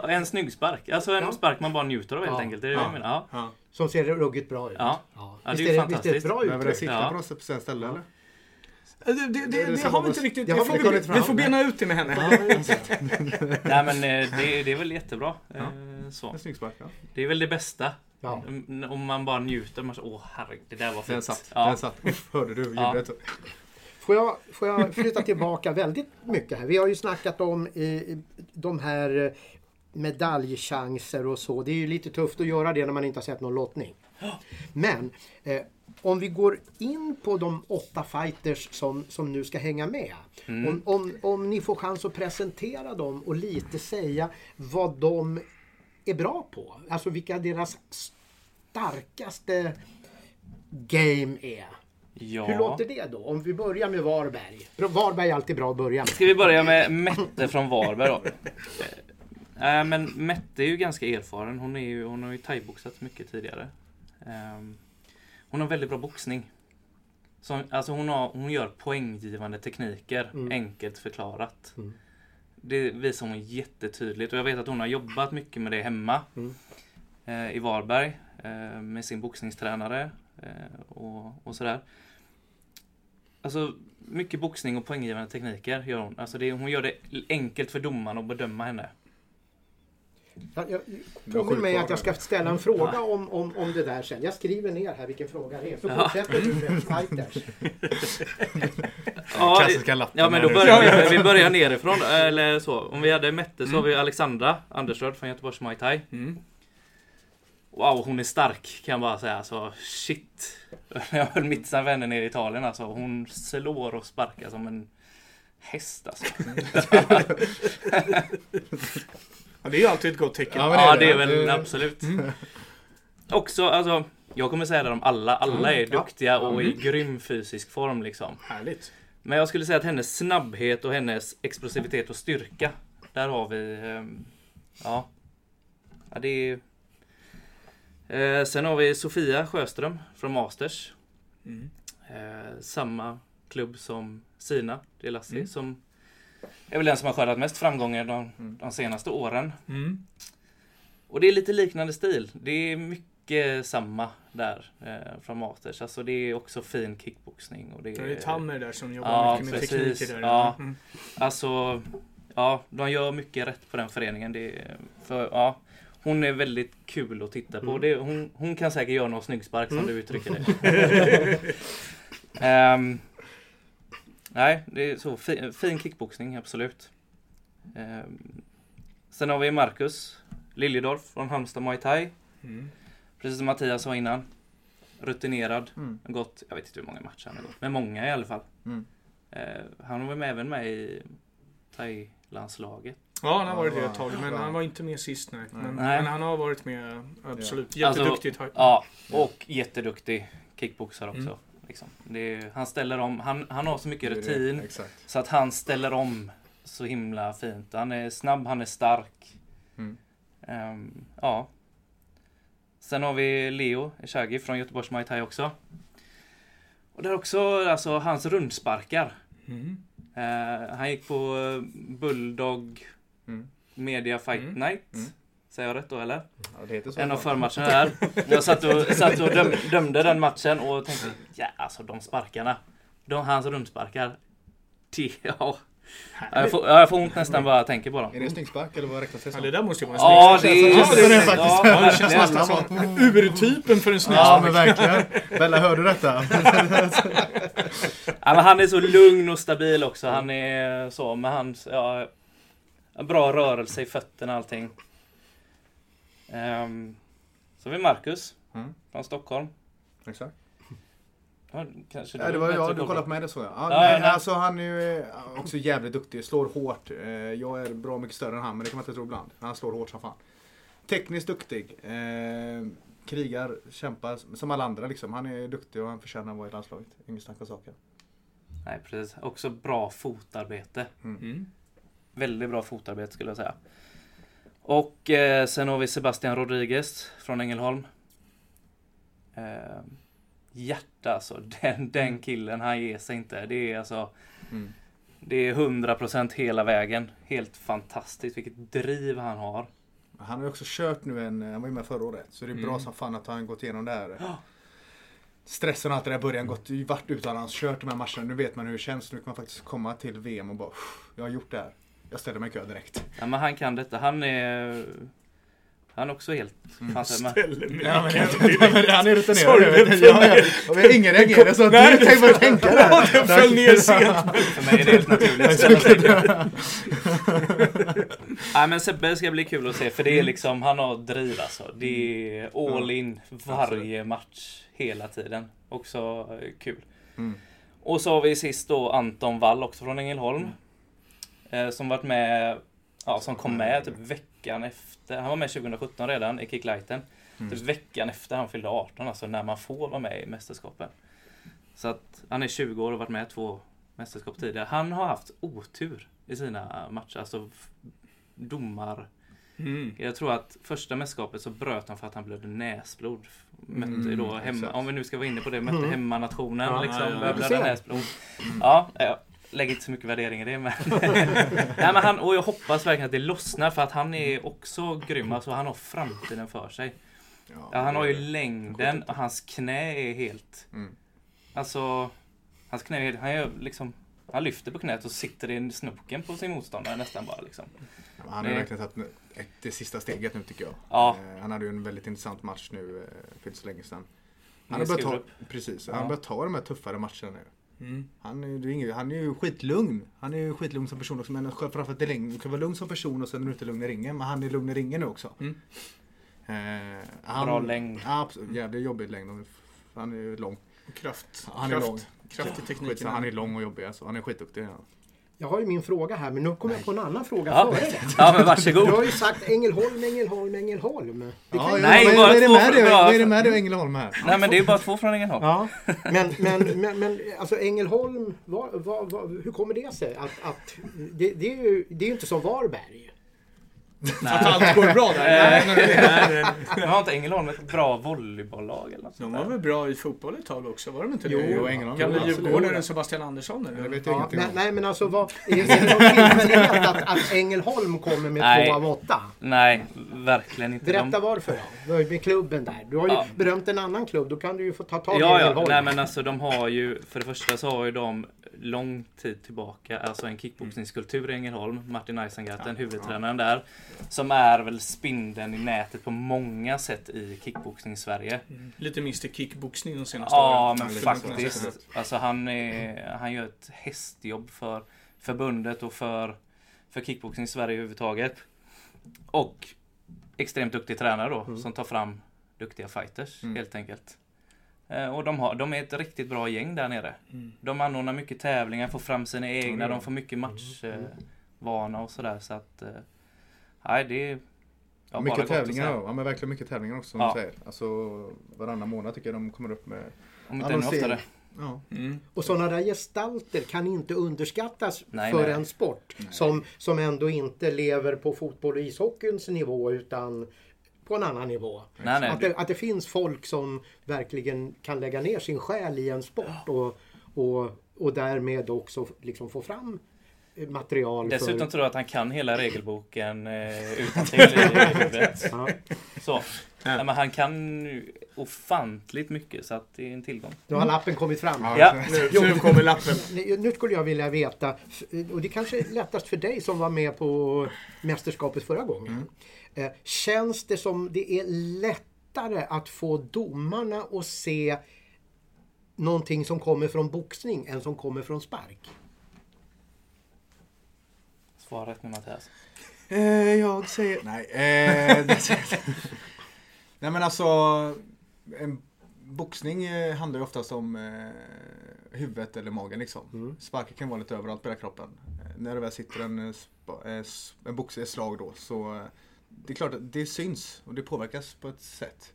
En snygg spark. Alltså en Ja. spark man bara njuter av helt Ja. enkelt. Det är det Ja. jag menar. Ja. Som ser ruggigt bra ut. Ja. Ja. Visst, det är det, visst är det ett bra Behöver det uttryck? sitta Ja. på något speciellt ställe eller? Det, det, det, det, har vi inte riktigt. det får vi vi, får bena ut det med henne. Nej men eh, det, det är väl jättebra. Eh, Så. En snygg spark, ja. Det är väl det bästa. Ja. Om man bara njuter. Man så, Åh herregud, det där var Den fint. satt. Ja. Den satt. Uff, hörde du Ja. ljudet? Får jag, får jag flytta tillbaka väldigt mycket här? Vi har ju snackat om eh, de här eh, medaljchanser och så. Det är ju lite tufft att göra det när man inte har sett någon lottning. Men eh, om vi går in på de åtta fighters som, som nu ska hänga med. Mm. Om, om, om ni får chans att presentera dem och lite säga vad de är bra på. Alltså vilka deras starkaste game är. Ja. Hur låter det då? Om vi börjar med Varberg. Varberg är alltid bra att börja med. Ska vi börja med Mette från Varberg då? Äh, men Mette är ju ganska erfaren. Hon, är ju, hon har ju thaiboxat mycket tidigare. Ehm, hon har väldigt bra boxning. Så, alltså hon, har, hon gör poänggivande tekniker, Mm. enkelt förklarat. Mm. Det visar hon jättetydligt och jag vet att hon har jobbat mycket med det hemma. Mm. Eh, I Varberg eh, med sin boxningstränare eh, och, och sådär. Alltså mycket boxning och poänggivande tekniker gör hon. Alltså det, hon gör det enkelt för domaren att bedöma henne. Jag, jag, Jag påminn mig att jag ska ställa en fråga om, om, om det där sen. Jag skriver ner här vilken fråga det är. Så Ja. fortsätter du med fighters. Ja, Klassiska lappen. Ja men då börjar vi, vi börjar nerifrån. Eller så. Om vi hade Mette så har vi Alexandra Andersröd från Göteborgs Muay Thai. Mm. Wow, hon är stark kan jag bara säga. Alltså, shit. Jag höll mitt vänner nere i Italien alltså. Hon slår och sparkar som en häst alltså. Ja, det är ju alltid ett gott tecken. Ja, Ja, det det är är det. väl Det- absolut. Också, alltså. Jag kommer säga det om alla. Alla är Mm, ja. duktiga och i grym fysisk form liksom. Härligt. Men jag skulle säga att hennes snabbhet och hennes explosivitet och styrka. Där har vi... ehm, ja. ja det är... Eh, sen har vi Sofia Sjöström från Masters. Mm. Eh, samma klubb som Sina Delassi Mm. som är väl den som har skördat mest framgångar de, Mm. de senaste åren. Mm. Och det är lite liknande stil. Det är mycket samma där eh, från Masters. Alltså det är också fin kickboxning. Och det Det är Tammer där som jobbar Ja, mycket med precis. tekniker där. Ja. Mm. Alltså, ja, de gör mycket rätt på den föreningen. Det, är- för, ja, hon är väldigt kul att titta på. Mm. Det, hon, hon kan säkert göra någon snyggspark som Mm. du uttrycker det. Ehm, nej, det är så. Fin, fin kickboxning, absolut. Ehm, sen har vi Marcus Liljedorf från Halmstad Muay Thai. Mm. Precis som Mattias sa innan. Rutinerad. Mm. Gått, jag vet inte hur många matcher han har gått, men många i alla fall. Mm. Eh, han var med även med i Thailandslaget. Ja, han har varit det ett tag. Men han var inte med sist nej. Men, Nej. men han har varit med absolut. Alltså, Jätteduktigt. Ja, och jätteduktig kickboxare också. Mm. Liksom. Är, han ställer om, han, han har så mycket det. rutin så att han ställer om så himla fint. Han är snabb, han är stark. Mm. Ehm, ja. Sen har vi Leo Eshagi från Göteborgs Muay Thai också. Och där också, alltså hans rundsparkar. Mm. Eh, han gick på eh, Bulldog Mm. Media Fight Mm. Night. Säger jag rätt då eller? Ja, det heter så. En av förmatcherna där. Jag satt och, satt och döm, dömde den matchen och tänkte ja alltså de sparkarna. De, hans rundsparkar. Det, ja. Ja, Jag får, ja, jag får ont nästan bara jag tänker på dem. Är det en snyggspark eller vad räknas det Ja, som? det där måste ju vara en Ja snygg. det är... Ja, det är det faktiskt. Ja, Ja, det känns nästan som urtypen för en snygg Ja men verkligen. Bella hör du detta? Ja, men han är så lugn och stabil också. Han är så med hans ja, bra rörelse i fötterna och allting. Um, så har vi Marcus Mm. från Stockholm. Exakt. Ja, kanske Ja, det var jag, du koll kollade på. mig det så jag. Ja, Ja, nej, nej. Alltså han är ju eh, också jävligt duktig, slår hårt. Eh, Jag är bra mycket större än han men det kan man inte tro ibland. Han slår hårt som fan. Tekniskt duktig. Eh, krigar, kämpar som alla andra liksom. Han är duktig och han förtjänar att vara i landslaget. Inget snack om saken. Nej precis. Också bra fotarbete. Mm. Väldigt bra fotarbete skulle jag säga. Och eh, sen har vi Sebastian Rodriguez från Ängelholm. Eh, hjärta alltså. Den, den killen, han ger sig inte. Det är alltså Mm. Det är 100% hela vägen. Helt fantastiskt. Vilket driv han har. Han har ju också kört nu en, han var ju med förra året. Så det är bra Mm. som fan att han gått igenom det här. Ja. Stressen och allt det där i början, gått, varit utomlands, kört de här matcherna. Nu vet man hur det känns. Nu kan man faktiskt komma till VM och bara "Uff, jag har gjort det här. Jag ställer mig i kö direkt. Ja, men han kan detta. Han är... Han är också helt... Mm. Ställer mig Ja, men, han är rutinerad. Sorry, jag vet. den Ja, ja. Ja, men ingen reagerar så Nej, du tänk börja tänka där. Den föll ner sent. För mig är det helt naturligt att. Nej men Sebbe ska bli kul att se för det är liksom, han har driv alltså. Det är all in varje match hela tiden. Också eh, kul. Mm. Och så har vi sist då Anton Wall också från Ängelholm. Eh, som varit med, ja som kom med typ veckan efter. Han var med 2017 redan i Kicklighten. Mm. Typ veckan efter han fyllde 18 alltså när man får vara med i mästerskapen. Så att han är 20 år och varit med två mästerskap tidigare. Han har haft otur i sina matcher. Alltså domar. Mm. Jag tror att första mästerskapet så bröt han för att han blödde näsblod. Mötte Mm, då hemma, exakt. om vi nu ska vara inne på det, mötte Mm. hemmanationen Ja, liksom. ja, ja. ser. näsblod. Ja, jag lägger inte så mycket värdering i det men. Nej, men han, och jag hoppas verkligen att det lossnar för att han är också grym. Alltså han har framtiden för sig. Ja, han har ju längden och hans knä är helt... Mm. Alltså, hans knä är helt... Han, gör liksom, han lyfter på knät och sitter i snoken på sin motståndare nästan bara. Liksom. Han har verkligen tagit det sista steget nu tycker jag. Ja. Eh, Han hade ju en väldigt intressant match nu eh, för inte så länge sedan. Han har börjat ta, precis, Ja. han börjat ta de här tuffare matcherna nu. Mm. Han är, det är inget, han är ju skitlugn. Han är ju skitlugn som person också. Men framförallt i längden. Du kan vara lugn som person och sen är du inte lugn i ringen. Men han är lugn i ringen nu också. Mm. Eh, han, Bra längd. Ja, absolut. Jävligt jobbig längd. Han är ju lång. Kraft. Han är kraft. lång. Kraft i tekniken. Skitsamma, han är lång och jobbig alltså. Han är skitduktig. Ja. Jag har ju min fråga här men nu kommer jag på en annan fråga Ja, före det. ja men Du varsågod. har ju sagt Ängelholm, Ängelholm, Ängelholm. Det kan Ja, ju- Nej, vad, vad är det med frågor. Vad är det med och Ängelholm här? Nej men det är bara två från Ängelholm. Ja, men, men, men, men alltså Ängelholm, vad, vad, hur kommer det sig? Att, att, det, det, är ju, det är ju inte som Varberg. Att allt går bra där. Nej, Nej, nej, nej. Men har inte Ängelholm ett bra volleybolllag eller något De var väl bra i fotboll ett tag också? Var de inte Jo, det? jo, Ängelholm. Gamla Jo, absolut. djurgårdaren Sebastian Andersson? Eller? Det vet jag Ja, ingenting om. nej men alltså vad, är det är det någon tillfällighet att, att Ängelholm kommer med Nej. två av åtta? Nej, verkligen inte. Berätta De... varför då. Du har ju med klubben där. Du har ju Ja. berömt en annan klubb. Då kan du ju få ta tag i Ja, ja. Ängelholm. Nej men alltså de har ju, för det första så har ju de lång tid tillbaka, alltså en kickboxningskultur i Ängelholm. Martin Eisengarten, huvudtränaren där. Som är väl spindeln i nätet på många sätt i kickboxning i Sverige. Lite Mr Kickboxning de senaste Ja, åren. men lite faktiskt. så. Alltså han, är, han gör ett hästjobb för förbundet och för, för kickboxning i Sverige överhuvudtaget. Och extremt duktig tränare då, som tar fram duktiga fighters Mm. helt enkelt. Eh, Och de, har, de är ett riktigt bra gäng där nere. Mm. De anordnar mycket tävlingar, får fram sina egna, Ja. de får mycket matchvana och sådär. Så att, eh, nej det är ja, mycket tävlingar, ja. men verkligen mycket tävlingar också som Ja. du säger. Alltså varannan månad tycker jag de kommer upp med. Om inte ännu oftare. Ja. Mm. Och sådana där gestalter kan inte underskattas Nej, för nej. en sport som, som ändå inte lever på fotboll och ishockeyns nivå utan på en annan nivå. Nej, nej, Att, det, att det finns folk som verkligen kan lägga ner sin själ i en sport och, och, och därmed också liksom få fram material Dessutom för... tror jag att han kan hela regelboken eh, utantill i huvudet. Ja, Så. Nej, men han kan ofantligt mycket så att det är en tillgång. nu har lappen kommit fram. Ja. Nu, nu kommer lappen. Nu skulle jag vilja veta, och det kanske är lättast för dig som var med på mästerskapet förra gången. Eh, Känns det som det är lättare att få domarna att se någonting som kommer från boxning än som kommer från spark? Svaret nu Mattias. Eh, jag säger... Nej. Eh, Nej men alltså. En boxning eh, handlar ju oftast om eh, huvudet eller magen liksom. Mm. Sparkar kan vara lite överallt på hela kroppen. Eh, när det väl sitter en, eh, en box, ett slag då så det är klart att det syns och det påverkas på ett sätt.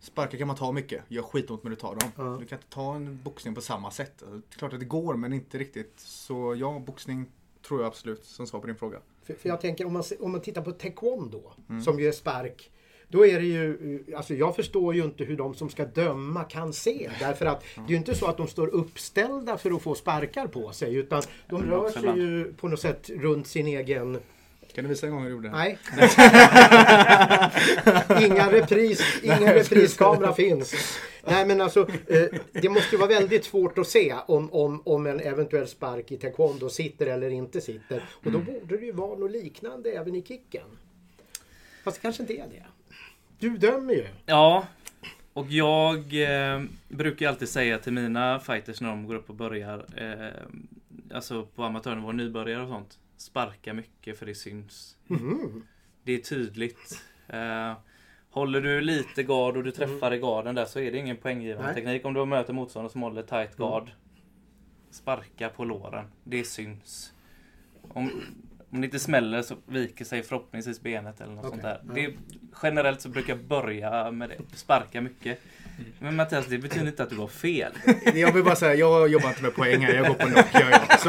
Sparkar kan man ta mycket, gör skitont när du tar dem. Ja. Du kan inte ta en boxning på samma sätt. Det är klart att det går men inte riktigt. Så ja, boxning tror jag absolut som svar på din fråga. För, för jag tänker om man, om man tittar på taekwondo Mm. som ju är spark. Då är det ju, eh, alltså jag förstår ju inte hur de som ska döma kan se. Därför att det är ju inte så att de står uppställda för att få sparkar på sig. Utan de Mm, rör sig ju på något sätt runt sin egen... Kan du visa en gång hur du gjorde det? Nej. Inga repris, ingen repriskamera finns. Nej men alltså, eh, det måste ju vara väldigt svårt att se om, om, om en eventuell spark i taekwondo sitter eller inte sitter. Och då borde det ju vara något liknande även i kicken. Fast det kanske inte är det. Du dömer ju. Ja, och jag eh, brukar alltid säga till mina fighters när de går upp och börjar, eh, alltså på amatörnivå, nybörjare och sånt. Sparka mycket för det syns. Mhm. Det är tydligt. Eh, håller du lite gard och du träffar i garden där så är det ingen poänggivande Nej. teknik. Om du möter motståndare som håller tight guard. Sparka på låren. Det syns. Om, om det inte smäller så viker sig förhoppningsvis benet eller något Okej, sånt där. ja. Det, generellt så brukar jag börja med det. Sparka mycket. Men Mattias, det betyder inte att du har fel. Jag vill bara säga, jag jobbar inte med poäng här. Jag går på knock. gör Jag, så,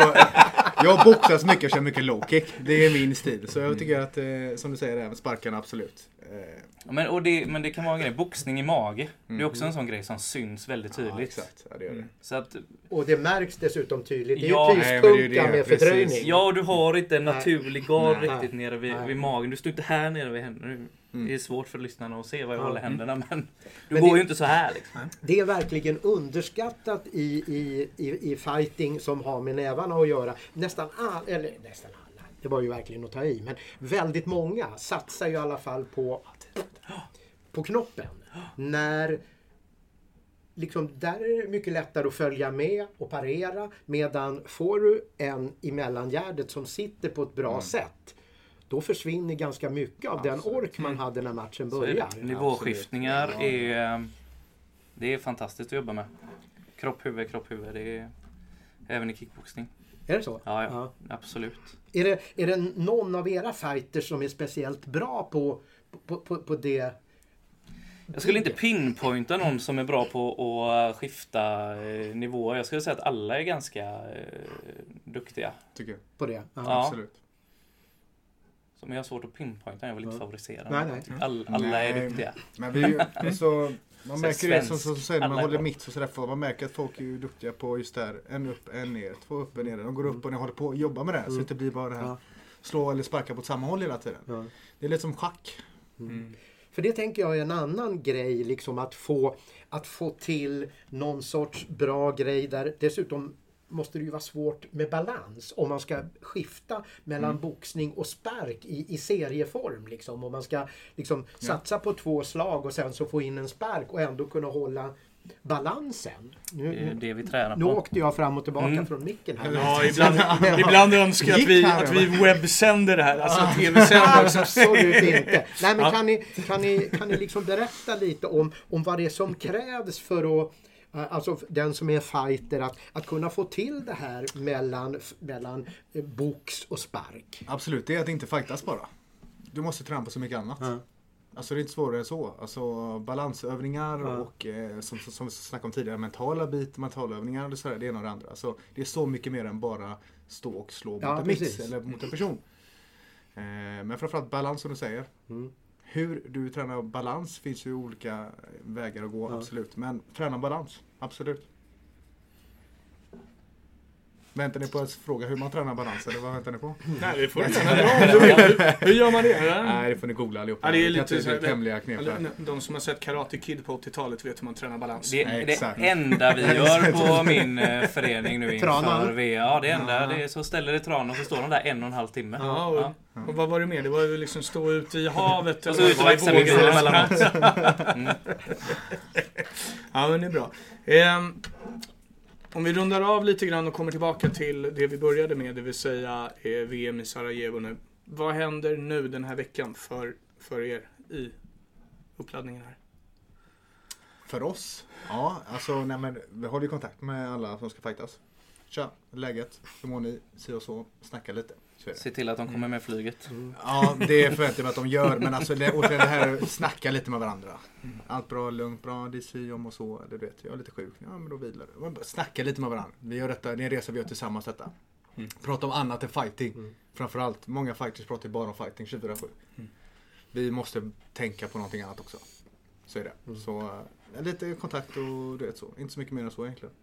jag boxas mycket och kör mycket low kick. Det är min stil. Så jag tycker att, eh, som du säger, även sparkarna absolut. Eh, Men, och det, men det kan vara en grej. Boxning i mage. Det är också en sån grej som syns väldigt ja, tydligt. exakt. Ja, det gör det. så att, Och det märks dessutom tydligt. Det är Ja, ju det det, med precis. fördröjning. ja, du har inte en naturlig gard Nej. riktigt nere vid, Nej. vid magen. Du står inte här nere vid händerna. Mm. Det är svårt för lyssnarna att se var jag Ja. håller händerna. Men du Men går det- ju inte så här liksom. Det är verkligen underskattat i, i, i, i fighting som har med nävarna att göra. Nästan alla, eller nästan alla, det var ju verkligen att ta i, men väldigt många satsar ju i alla fall på, på knoppen. När Liksom, där är det mycket lättare att följa med och parera. Medan får du en i mellangärdet som sitter på ett bra sätt. Då försvinner ganska mycket av den ork man hade när matchen börjar. Nivåskiftningar Absolut. är, det är fantastiskt att jobba med. Kropp, huvud, kropp, huvud. Det är även i kickboxning. Är det så? Ja, ja, absolut. Är det, är det någon av era fighters som är speciellt bra på, på, på, på det? Jag skulle inte pinpointa någon som är bra på att skifta eh, nivåer. Jag skulle säga att alla är ganska eh, duktiga. Tycker jag. På det? Ja. Ja. Absolut. Som jag har svårt att pinpointa. Jag vill inte favorisera Nej, nej. All, alla är Nej. duktiga. Men vi, alltså, man Så märker det som, som, säger när man är håller bra. mitt och sådär. för Man märker att folk är ju duktiga på just det här. En upp, en ner, två upp, en ner. De går upp och ner håller på att jobba med det. här, Så det inte blir bara det här Ja. slå eller sparka på samma håll hela tiden. Ja. Det är lite som schack. För det tänker jag är en annan grej, liksom att få, att få till någon sorts bra grej där dessutom måste det ju vara svårt med balans om man ska skifta mellan boxning och spark i, i serieform. Liksom. Om man ska liksom satsa på två slag och sen så få in en spark och ändå kunna hålla balansen. Det är Nu, det vi tränar nu på. åkte jag fram och tillbaka Mm. från micken här. Ja, ibland, ibland önskar jag att vi, här, att vi webbsänder det här. Alltså tv-sänder. Absolut inte. Nej, men Ja. kan ni, kan ni, kan ni liksom berätta lite om, om vad det är som krävs för att Alltså den som är fighter att, att kunna få till det här mellan, mellan eh, box och spark. Absolut, det är att inte fightas bara. Du måste träna på så mycket annat. Ja. Alltså det är inte svårare än så. Alltså balansövningar Ja. och eh, som, som, som vi snackade om tidigare, mentala bit, mentalövningar och sådär, det ena och det andra. Alltså, det är så mycket mer än bara stå och slå Ja, mot en precis. mix eller mot en person. Eh, men framförallt balans som du säger. Mm. Hur du tränar balans finns ju olika vägar att gå, Ja. absolut. Men träna balans, absolut. Väntar ni på att fråga hur man tränar balans eller vad väntar ni på? Nej, det får du gärna. Hur- gör man det? Nej, det får ni googla allihopa. Ja, det är lite så det är här- hemliga knep De som har sett Karate Kid på 80-talet vet hur man tränar balans. Det, Nej, det enda vi gör på min eh, förening nu inför Tranan. VA, ja det enda, det är så ställer det tran och så står de där en och en halv timme. Ja, och, och vad var det mer? Det var ju liksom stå ute i havet. Och så ut och växa mycket vågor. emellanåt. Ja, men det är bra. Om vi rundar av lite grann och kommer tillbaka till det vi började med, det vill säga eh, VM i Sarajevo nu. Vad händer nu den här veckan för, för er i uppladdningen här? För oss? Ja, alltså nej, men vi håller ju kontakt med alla som ska fightas. Tja, läget? Hur mår ni? Si och så. Snacka lite. Se till att de kommer med flyget. Ja, det förväntar jag mig att de gör. Men alltså det, återigen det här snacka lite med varandra. Allt bra, lugnt, bra, det är si om och så. Eller du vet, jag är lite sjuk. Ja, men då vilar du. Snacka lite med varandra. Vi gör detta, det är en resa vi gör tillsammans detta. Prata om annat än fighting. Framförallt, många fighters pratar ju bara om fighting 24-7. Vi måste tänka på någonting annat också. Så är det. Så eh, lite kontakt och du vet så. Inte så mycket mer än så egentligen.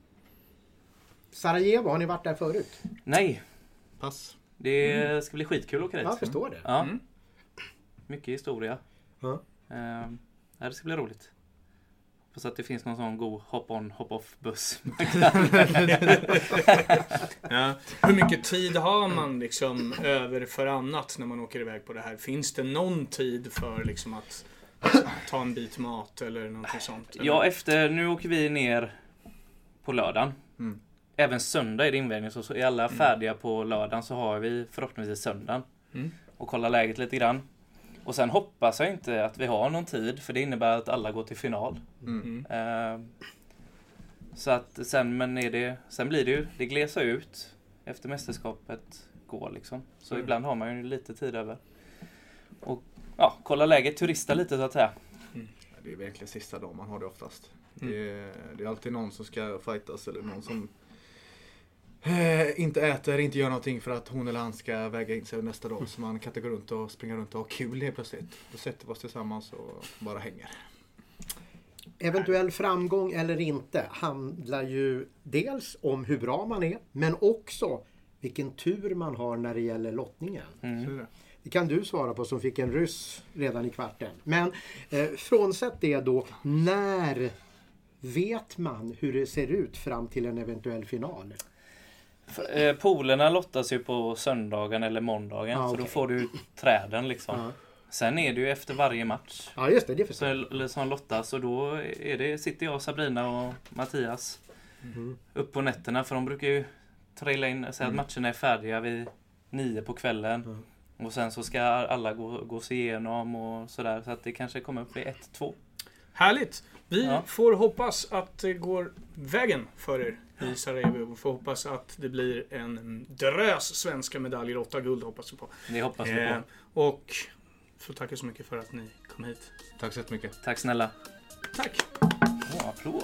Sarajevo, har ni varit där förut? Nej, Pass. Det ska bli skitkul att åka dit. Ja, jag förstår det. Ja. Mm. Mycket historia. Ja. Ehm, det ska bli roligt. Hoppas att det finns någon sån god hop-on, hop-off buss. Ja. Hur mycket tid har man liksom över för annat när man åker iväg på det här? Finns det någon tid för liksom att ta en bit mat eller någonting sånt? eller? Ja, efter, nu åker vi ner på lördagen. Mm. Även söndag är det invägning, så så är alla färdiga på lördagen så har vi förhoppningsvis söndagen. Mm. Och kollar läget lite grann. Och sen hoppas jag inte att vi har någon tid, för det innebär att alla går till final. Mm. Mm. Eh, så att sen, men är det, sen blir det ju, det glesar ut efter mästerskapet går liksom. Så Mm. ibland har man ju lite tid över. Och ja, kolla läget, turista lite så att säga. Ja, Det är verkligen sista dagen man har det oftast. Mm. Det, är, det är alltid någon som ska fightas eller någon som eh, inte äter, inte gör någonting för att hon eller han ska väga in sig nästa dag. Så man kan inte gå runt och springa runt och ha kul helt plötsligt. Då sätter vi oss tillsammans och bara hänger. Eventuell framgång eller inte handlar ju dels om hur bra man är men också vilken tur man har när det gäller lottningen. Mm. Det kan du svara på som fick en ryss redan i kvarten. Men eh, frånsett det då, när vet man hur det ser ut fram till en eventuell final? Eh, polerna lottas ju på söndagen eller måndagen. Ah, Så då får du träden liksom. Ja, Sen är det ju efter varje match. ja just det, det Så, förstår jag. som lottas och då är det, sitter jag, Sabrina och Mattias Mhm. upp på nätterna. För de brukar ju trilla in, säga Mm. att matcherna är färdiga vid nio på kvällen. Mm. Och sen så ska alla gå, gås igenom och sådär. Så att det kanske kommer upp vid ett, två. Härligt! Vi Ja. får hoppas att det går vägen för er i Sarajevo. Vi får hoppas att det blir en drös svenska medaljer, åtta guld hoppas vi på. Det hoppas vi Eh, på. och får tacka så mycket för att ni kom hit. Tack så jättemycket. Tack snälla. Tack! Åh, applåd.